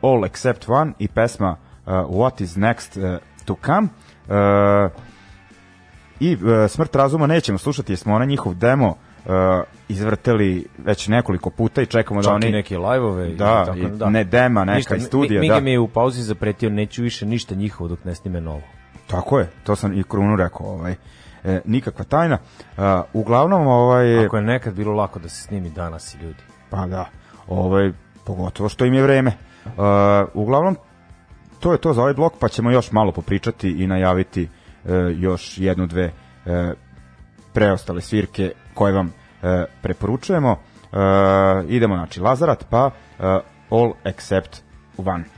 All Except One i pesma uh, What is Next uh, to Come. Uh, i uh, Smrt razuma nećemo slušati jer smo onaj njihov demo uh, izvrteli već nekoliko puta i čekamo da Čak oni... i neke live-ove. i Da, tako, i ne dema neka Ništa, iz studija, Mi, mi da. mi je u pauzi zapretio, neću više ništa njihovo dok ne snime novo. Tako je, to sam i Krunu rekao, ovaj, e, nikakva tajna. Uh, uglavnom, ovaj, Ako je nekad bilo lako da se snimi danas i ljudi. pa da, ovaj, pogotovo što im je vreme. Uh, uglavnom, to je to za ovaj blok, pa ćemo još malo popričati i najaviti uh, još jednu, dve uh, preostale svirke koje vam uh, preporučujemo. Uh, idemo, znači, Lazarat, pa uh, All Except One.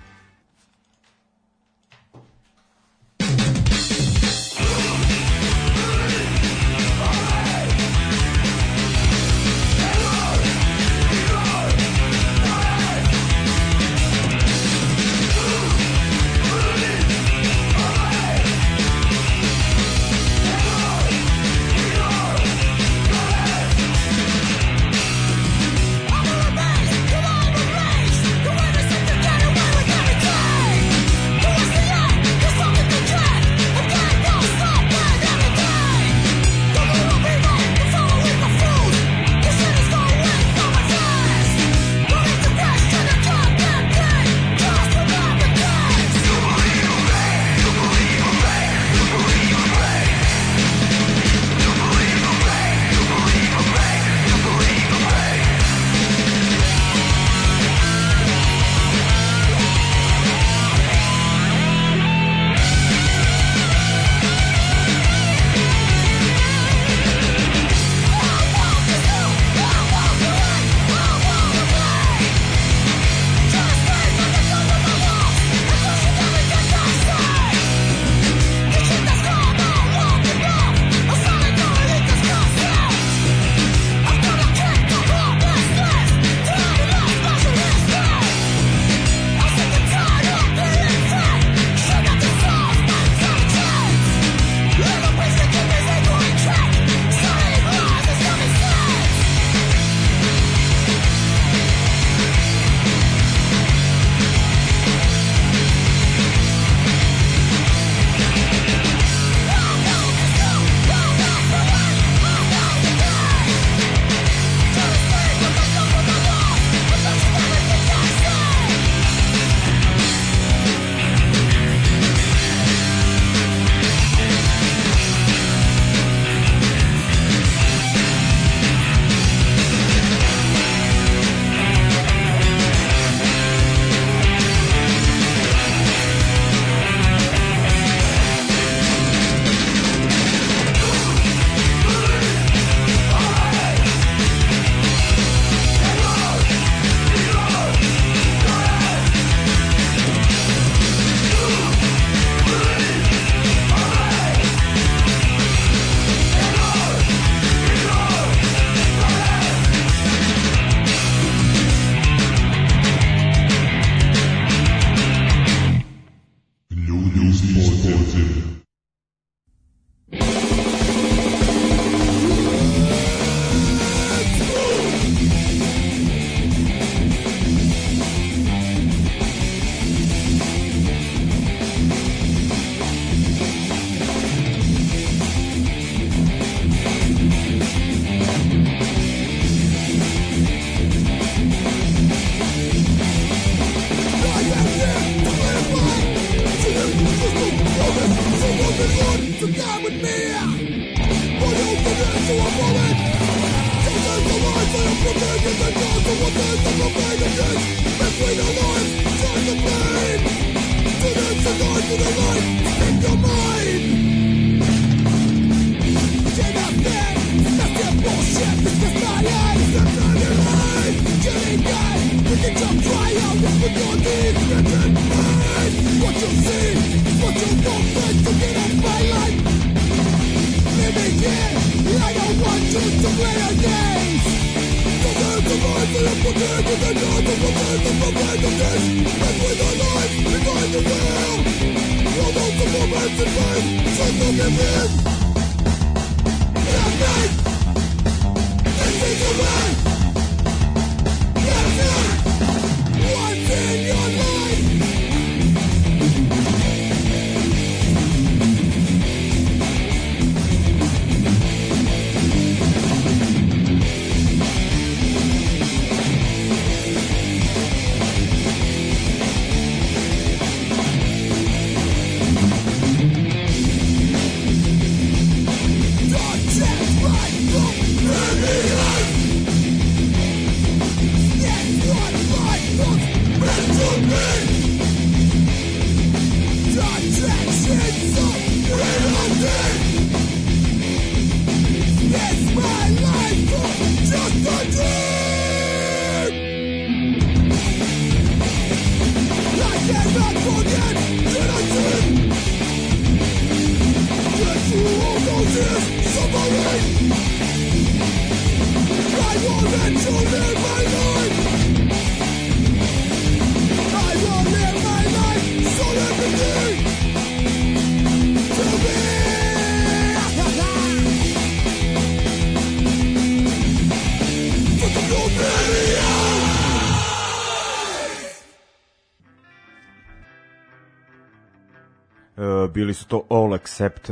Bili su to All Except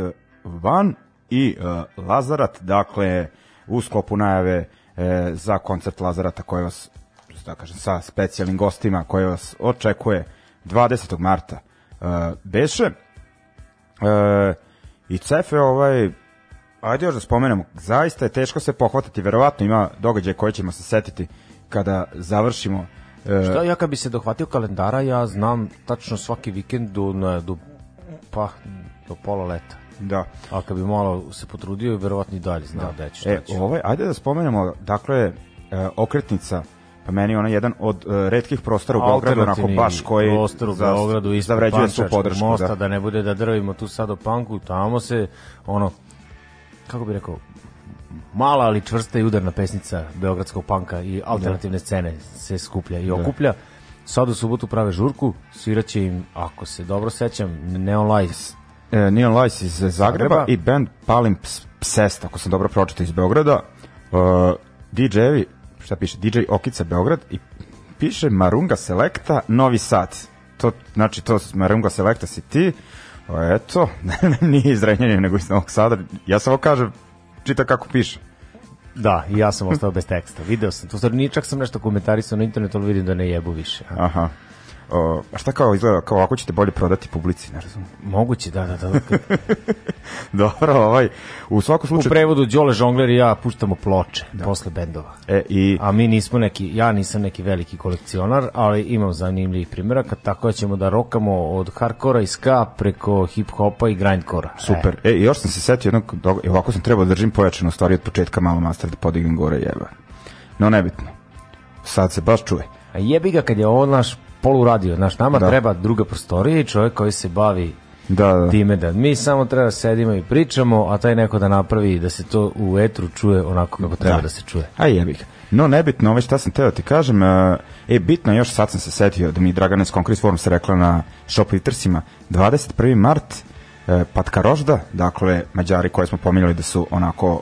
One i uh, Lazarat, dakle u sklopu najave e, za koncert Lazarata koji vas da kažem sa specijalnim gostima koji vas očekuje 20. marta uh, beše e, i Cefe ovaj ajde još da spomenemo zaista je teško se pohvatati verovatno ima događaj koje ćemo se setiti kada završimo e, Šta ja kad bi se dohvatio kalendara, ja znam tačno svaki vikend do, do, pa, do pola leta. da A kad bi malo se potrudio, verovatno i dalje znao da, ću, šta E, ovaj, ajde da spomenemo, dakle, e, okretnica, pa meni ona jedan od e, retkih prostora u Beogradu, onako baš koji prostor u Beogradu ispred zavređuje Pančevačkog podršku. mosta, da. da. ne bude da drvimo tu sad o panku, tamo se ono kako bi rekao mala ali čvrsta i udarna pesnica beogradskog panka i alternativne scene se skuplja i okuplja. Sad u subotu prave žurku, sviraće im, ako se dobro sećam, Neon Lights. E, Neon Lights iz Zagreba, Zagreba. i band Palim Ps- Psest, ako sam dobro pročitao iz Beograda. Uh, DJ-evi, šta piše, DJ Okica Beograd i piše Marunga Selecta Novi Sad. To, znači, to Marunga Selecta si ti, o, eto, nije iz Renjanina, nego iz Novog Sada. Ja samo kažem, čita kako piše. Da, i ja sam ostao bez teksta. Video sam, to stvari nije čak sam nešto komentarisao na internetu, ali vidim da ne jebu više. Aha. O, a šta kao izgleda, kao ako ćete bolje prodati publici, ne razumijem. Moguće, da, da, da. Dobro, ovaj, u svakom U slučaju... prevodu Đole Žongler i ja puštamo ploče posle bendova. E, i, A mi nismo neki, ja nisam neki veliki kolekcionar, ali imam zanimljivih primjeraka, tako da ćemo da rokamo od hardkora i ska preko hip-hopa i grindkora. super. E, i još sam se setio jednog, dog... e, ovako sam trebao da držim pojačanu stvari od početka malo master da podignem gore jeba. No, nebitno. Sad se baš čuje. A jebi ga kad je ovo naš polu radio, znaš, nama Da. treba druga prostorija i čovjek koji se bavi Da, da. time da mi samo treba da sedimo i pričamo, a taj neko da napravi da se to u etru čuje onako kako treba da, se čuje. Aj jebi ga. No, nebitno, ovaj šta sam teo ti kažem, e, e, bitno još, sad sam se setio da mi Dragana iz Concrete Forum se rekla na Shop Littersima, 21. mart, e, Patka Rožda, dakle, Mađari koje smo pominjali da su onako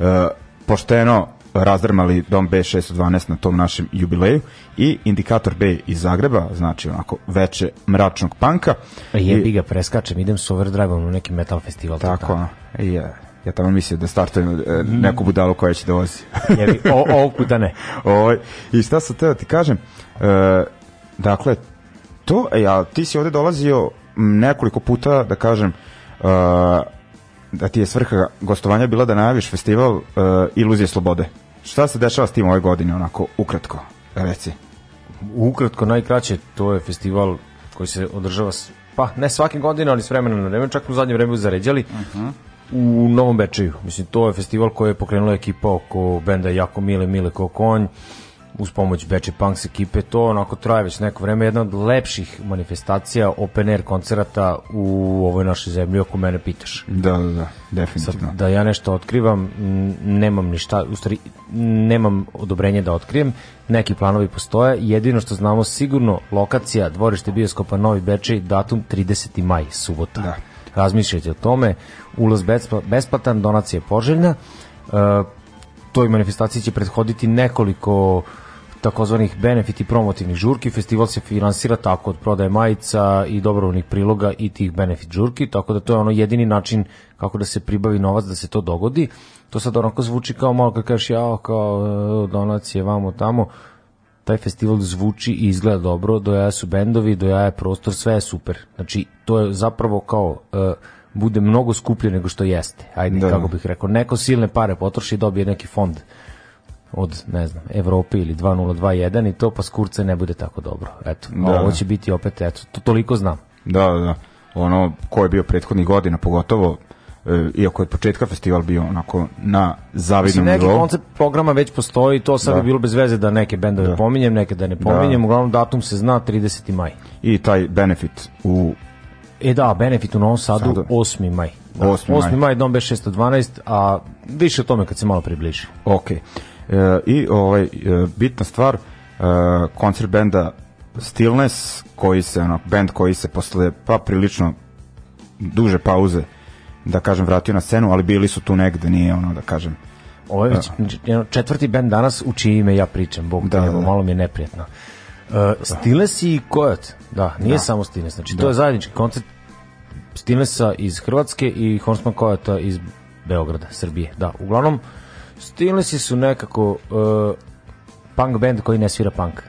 e, pošteno razdrmali dom B612 na tom našem jubileju i Indikator B iz Zagreba, znači onako veće mračnog panka. Jebi ga, preskačem, idem s overdrive-om na neki metal festival. Tako, i ja, ja tamo mislio da startujem e, neku budalu koja će dolazi. Jebi, o, ovog puta ne. Ovaj, I šta sam teo ti kažem, e, dakle, to, e, a ti si ovde dolazio nekoliko puta, da kažem, e, da ti je svrha gostovanja bila da najaviš festival e, Iluzije slobode. Šta se dešava s tim ove godine, onako, ukratko, reci. Ukratko, najkraće, to je festival koji se održava, s- pa ne svake godine, ali s vremena na vreme, čak u zadnje vreme zaređali, u Novom Bečeju. Mislim, to je festival koji je pokrenula ekipa oko benda Jako Mile, Mile ko konj, uz pomoć Beče Punks ekipe, to onako traje već neko vreme, jedna od lepših manifestacija open air koncerata u ovoj našoj zemlji, ako mene pitaš. Da, da, da, Sad, definitivno. da ja nešto otkrivam, nemam ništa, u stvari nemam odobrenje da otkrijem, neki planovi postoje, jedino što znamo sigurno, lokacija, dvorište bioskopa Novi Bečej, datum 30. maj, subota. Da. Razmišljajte o tome, ulaz bespla- besplatan, donacija je poželjna, e, toj manifestaciji će prethoditi nekoliko takozvanih benefit i promotivnih žurki. Festival se finansira tako od prodaje majica i dobrovoljnih priloga i tih benefit žurki, tako da to je ono jedini način kako da se pribavi novac da se to dogodi. To sad onako zvuči kao malo kad kažeš jao, kao donacije vamo tamo, taj festival zvuči i izgleda dobro, dojaja su bendovi, dojaja je prostor, sve je super. Znači, to je zapravo kao e, bude mnogo skuplje nego što jeste. Ajde, Da. kako bih rekao, neko silne pare potroši i dobije neki fond od, ne znam, Evrope ili 2021 i to pa skurce ne bude tako dobro. Eto, Da. ovo će biti opet, eto, to toliko znam. Da, da, da. Ono ko je bio prethodnih godina, pogotovo e, iako je od početka festival bio onako na zavidnom Mislim, neki nivou. koncept programa već postoji, to sad Da. bi bilo bez veze da neke bendove Da. pominjem, neke da ne pominjem, uglavnom datum se zna 30. maj. I taj benefit u E da, benefit u Novom Sadu, Sadu. 8. maj. Da, 8. maj. 8. maj, Dom B612, a više o tome kad se malo približi. Ok. E, I ovaj, e, bitna stvar, e, koncert benda Stillness, koji se, ono, band koji se posle, pa prilično duže pauze, da kažem, vratio na scenu, ali bili su tu negde, nije ono, da kažem, Ovo je već jedno četvrti band danas u čije ime ja pričam, bog Da, da, da. malo mi je neprijatno. Uh, Stiles i Kojot, da, nije samo Stiles, znači to je zajednički koncert Stilnesa iz Hrvatske i Horseman Kojata iz Beograda, Srbije. Da, uglavnom, Stilnesi su nekako uh, punk band koji ne svira punk.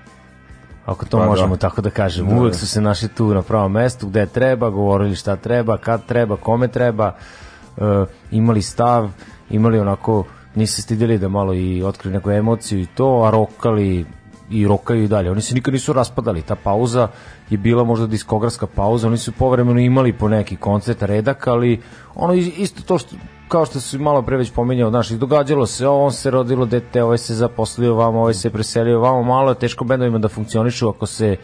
Ako to Pa da. možemo tako da kažemo. Uvek su se našli tu na pravom mestu, gde treba, govorili šta treba, kad treba, kome treba, uh, imali stav, imali onako, nisu se stidjeli da malo i otkriju neku emociju i to, a rokali i rokaju i dalje. Oni se nikad nisu raspadali. Ta pauza je bila možda diskografska pauza. Oni su povremeno imali po neki koncert redak, ali ono is- isto to što kao što su malo pre već pominjao, znaš, i događalo se, on se rodilo dete, ovaj se zaposlio vamo, ovaj se preselio vamo, malo je teško bendovima da funkcionišu ako se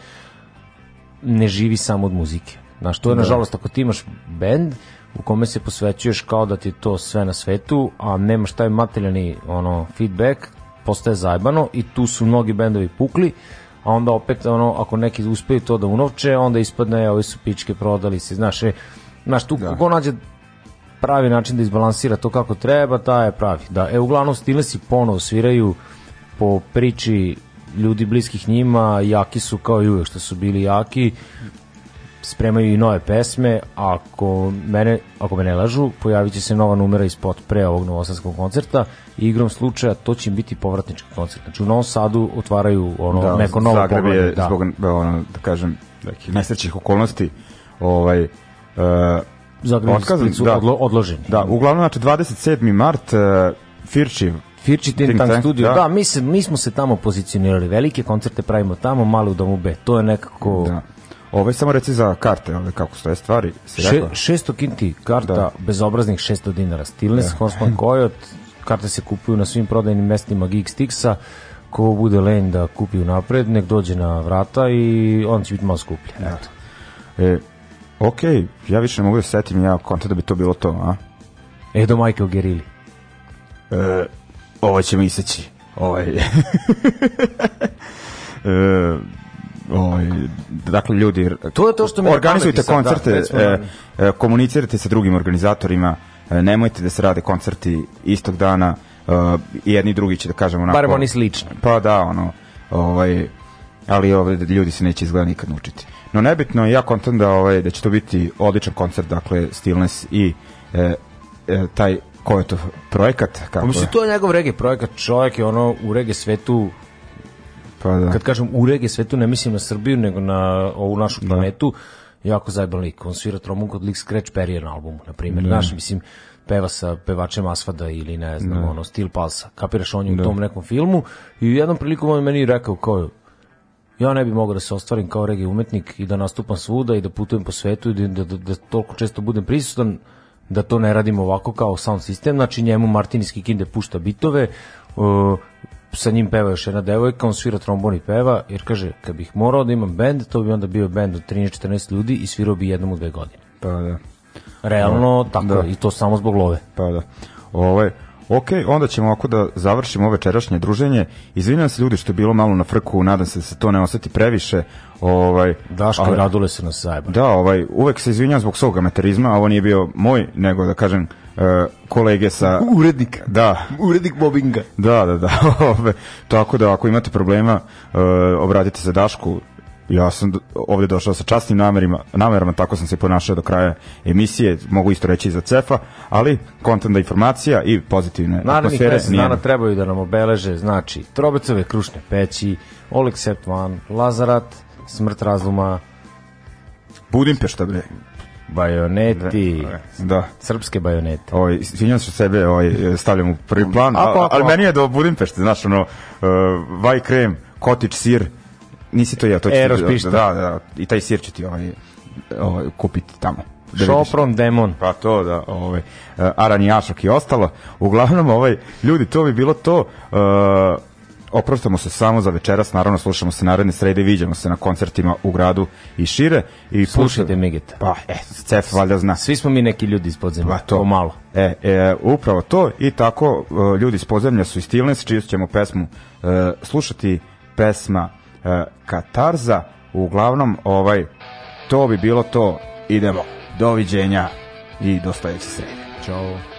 ne živi samo od muzike. Znaš, to je nažalost ako ti imaš bend u kome se posvećuješ kao da ti to sve na svetu, a nemaš taj materijalni ono, feedback, postaje zajbano i tu su mnogi bendovi pukli, a onda opet ono, ako neki uspeju to da unovče, onda ispadne, ovi su pičke prodali se, znaš, e, znaš tu da. ko nađe pravi način da izbalansira to kako treba, ta je pravi. Da, e, uglavnom Stilesi ponovo sviraju po priči ljudi bliskih njima, jaki su kao i uvek što su bili jaki, spremaju i nove pesme, ako mene, ako me ne lažu, pojavit će se nova numera i spot pre ovog novosadskog koncerta i igrom slučaja to će biti povratnički koncert. Znači u Novom Sadu otvaraju ono da, neko novo Zagreb je da. zbog, ono, da kažem, nekih nesrećnih okolnosti ovaj, uh, Zagreb su da. odlo, odloženi. Da, uglavnom, znači, 27. mart, uh, Firči, Firči Think Think Tank Studio, da. da, mi, se, mi smo se tamo pozicionirali, velike koncerte pravimo tamo, malo u domu B, to je nekako... da. Ovaj, samo reci za karte, ovaj, kako stoje stvari, si Še, rekla? 600 kinti karta, Da. bezobraznih 600 dinara. Stillness, Horseman Coyote, karte se kupuju na svim prodajnim mestima Geek Sticksa, ko bude len da kupi napred, nek dođe na vrata i on će biti malo skuplje. Eto. E, ok, ja više ne mogu da se setim ja konta da bi to bilo to, a? Edo Michael Gerilli. E, ovo ćemo iseći. Ovaj. e, ovaj, dakle, ljudi, To je to što mi je na organizujte da, koncerte, smo- e, e, komunicirajte sa drugim organizatorima, e, nemojte da se rade koncerti istog dana, e, jedni drugi će da kažemo onako... Barem oni slični. Pa da, ono, ovaj, ali ovaj, ljudi se neće izgleda nikad naučiti. No nebitno, ja kontam da, ovaj, da će to biti odličan koncert, dakle, Stillness i e, e, taj ko je to projekat, kako Pa mislim, je? to je njegov rege projekat, čovjek je ono u rege svetu, Pa da. kad kažem u rege svetu, ne mislim na Srbiju, nego na ovu našu Da. planetu, jako zajeban lik. On svira tromun kod lik Scratch Perrier na albumu, na primjer. Znaš, mislim, peva sa pevačem Asfada ili ne znam, ono, Steel Pulsa. Kapiraš on je u tom nekom filmu i u jednom priliku on je meni rekao kao, ja ne bi mogao da se ostvarim kao regi umetnik i da nastupam svuda i da putujem po svetu i da, da, da, da toliko često budem prisutan da to ne radim ovako kao sound sistem, znači njemu Martin iz Kikinde pušta bitove, uh, sa njim peva još jedna devojka, on svira trombon i peva, jer kaže, kad bih morao da imam bend, to bi onda bio bend od 13-14 ljudi i svirao bi jednom u dve godine. Pa da. Realno, tako Da. i to samo zbog love. Pa da. Ovaj, ok, onda ćemo ovako da završimo ovo večerašnje druženje. Izvinjam se ljudi što je bilo malo na frku, nadam se da se to ne oseti previše. Ovaj, Daško ali- Radule su nas zajebali. Da, ovaj, uvek se izvinjam zbog svog amaterizma, a ovo nije bio moj, nego da kažem e, kolege sa... Urednik. Da, Urednik Bobinga. da, da, da. Ove, tako da ako imate problema, e, obratite se Dašku. Ja sam ovde došao sa častnim namerima, namerama, tako sam se ponašao do kraja emisije, mogu isto reći i za cefa, ali kontenta informacija i pozitivne Narednih atmosfere. mesec nije- dana trebaju da nam obeleže, znači, Trobecove krušne peći, All Except One, Lazarat, Smrt razuma, Budimpešta, bre. bajoneti, Da. srpske bajonete. Ovaj, izvinjam se sebe, ovaj, stavljam u prvi plan, Ako, ako, ali meni je do Budimpešte, znaš, ono, uh, vaj krem, kotič sir, nisi to ja, to ću Eros pišta. Da, da, i taj sir će ti ovaj, ovaj, kupiti tamo. Da. Šopron demon. Pa to da, ovaj uh, aranjašak i ostalo. Uglavnom ovaj ljudi to bi bilo to. Uh, oproštamo se samo za večeras, naravno slušamo se naredne srede, viđamo se na koncertima u gradu i šire i Slušajte pušta- Migeta. Pa, e, Cef valjda zna. Svi smo mi neki ljudi iz podzemlja, Pa to. pomalo. E, e, upravo to i tako e, ljudi iz podzemlja su iz Tilnes, čiju ćemo pesmu e, slušati pesma Katarza, uglavnom ovaj to bi bilo to, idemo, doviđenja i do sledeće srede. Ćao.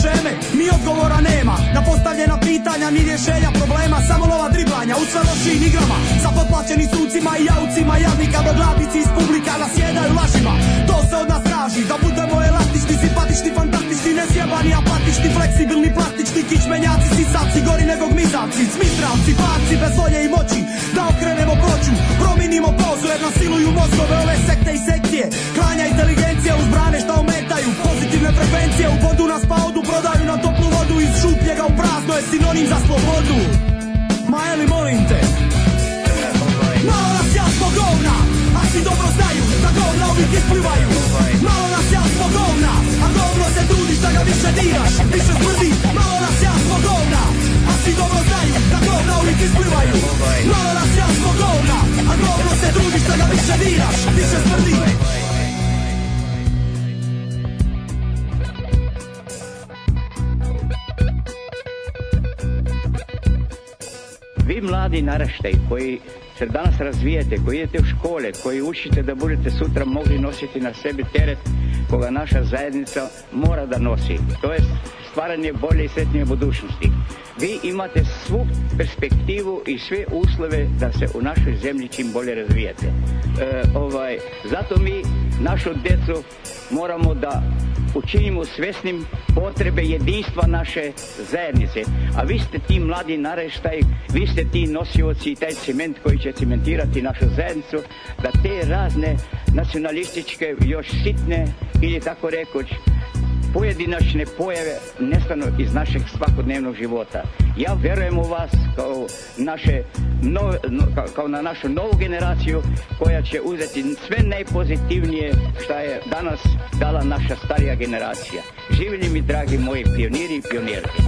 Šeme Ni odgovora nema. Na postavljena pitanja, ni rješenja problema. Samo lova driblanja u sve lošijim igrama. Sa potplaćenim sucima i jaucima Jadnika do gladnici iz publika nasjedaju lažima. To se od nas traži, da budemo elastični, simpatični, fantastični Nesjebani, apatični, fleksibilni, plastični Kičmenjaci, sisavci, gori nego gmizavci Smitravci, parci, bez volje i moći Da okrenemo ploču, promijenimo pozu Jer nas siluju mozgove ove sekte i sekcije. Klanja inteligencija uz brane što ometaju Pozitivne frekvencije u vodu nas pa odu Prodaju nam toplu vodu iz šupljega u prazno Je sinonim za slobodu. Ma je li molim te? Malo nas jasno govna, a svi dobro znaju da govna uvijek isplivaju. Malo nas jasno govna, a govno se trudiš da ga više diraš, više smrdi. Malo nas jasno govna, a svi dobro znaju da govna uvijek isplivaju. Malo nas jasno govna, a govno se trudiš da ga više diraš, više smrdi Vi mladi naraštaj koji se danas razvijete, koji idete u škole, koji učite da budete sutra mogli nositi na sebi teret koga naša zajednica mora da nosi. To je stvaranje bolje i sretnije budućnosti. Vi imate svu perspektivu i sve uslove da se u našoj zemlji čim bolje razvijete. E, ovaj, zato mi našu djecu moramo da učinimo svesnim potrebe jedinstva naše zajednice. A vi ste ti mladi naraštaj, vi ste ti nosioci i taj cement koji će cementirati našu zajednicu, da te razne nacionalističke, još sitne ili tako rekoć, pojedinačne pojave nestanu iz našeg svakodnevnog života. Ja verujem u vas kao, naše nove, no, kao, na našu novu generaciju koja će uzeti sve najpozitivnije što je danas dala naša starija generacija. Živjeli mi dragi moji pioniri i pionirke.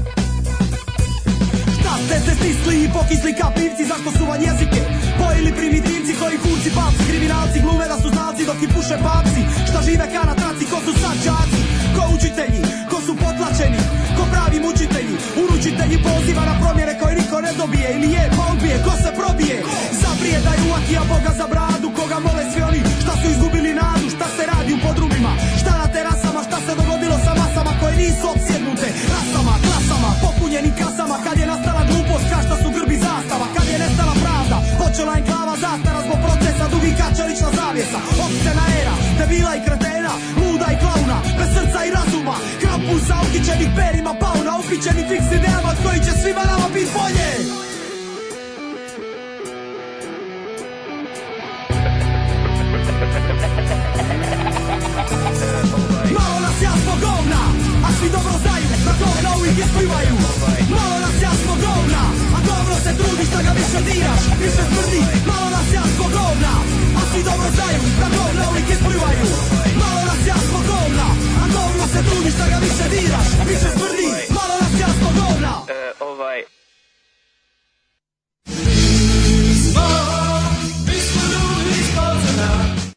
Šta ste se stisli i pokisli ka pivci, zašto su vam jezike? Pojili primitivci koji kurci papci, kriminalci glume da su znalci dok i puše papci. Šta žive ka na traci, ko su sad đaci? Ko učitelji, ko su potlačeni, ko pravi mučitelji, uručitelji poziva na promjene koje niko ne dobije ili je pa odbije, ko se probije, zaprije da je uakija Boga za bradu, koga mole svi oni šta su izgubili nadu, šta se radi u podrumima, šta na terasama, šta se dogodilo sa masama koje nisu opsjednute, rasama, klasama, popunjenim kasama, kad je nastala glupost, ka šta su grbi zastava, kad je nestala pravda, počela enklava zastara zbog procesa, dugi kačelična zavjesa, opsena era, debila i kretena, luda i bez srca i razuma, krampusa ukićenih perima pauna, ukićenih fiks idejama koji će svima nama bit bolje. Malo nas jasno govna, a svi dobro znaju da govna uvijek isplivaju Malo nas jasno govna, a govno se trudiš da ga više diraš, više smrdi Malo nas se dumiš da ga više diraš Više smrdi, malo nas jasno govna E, ovaj,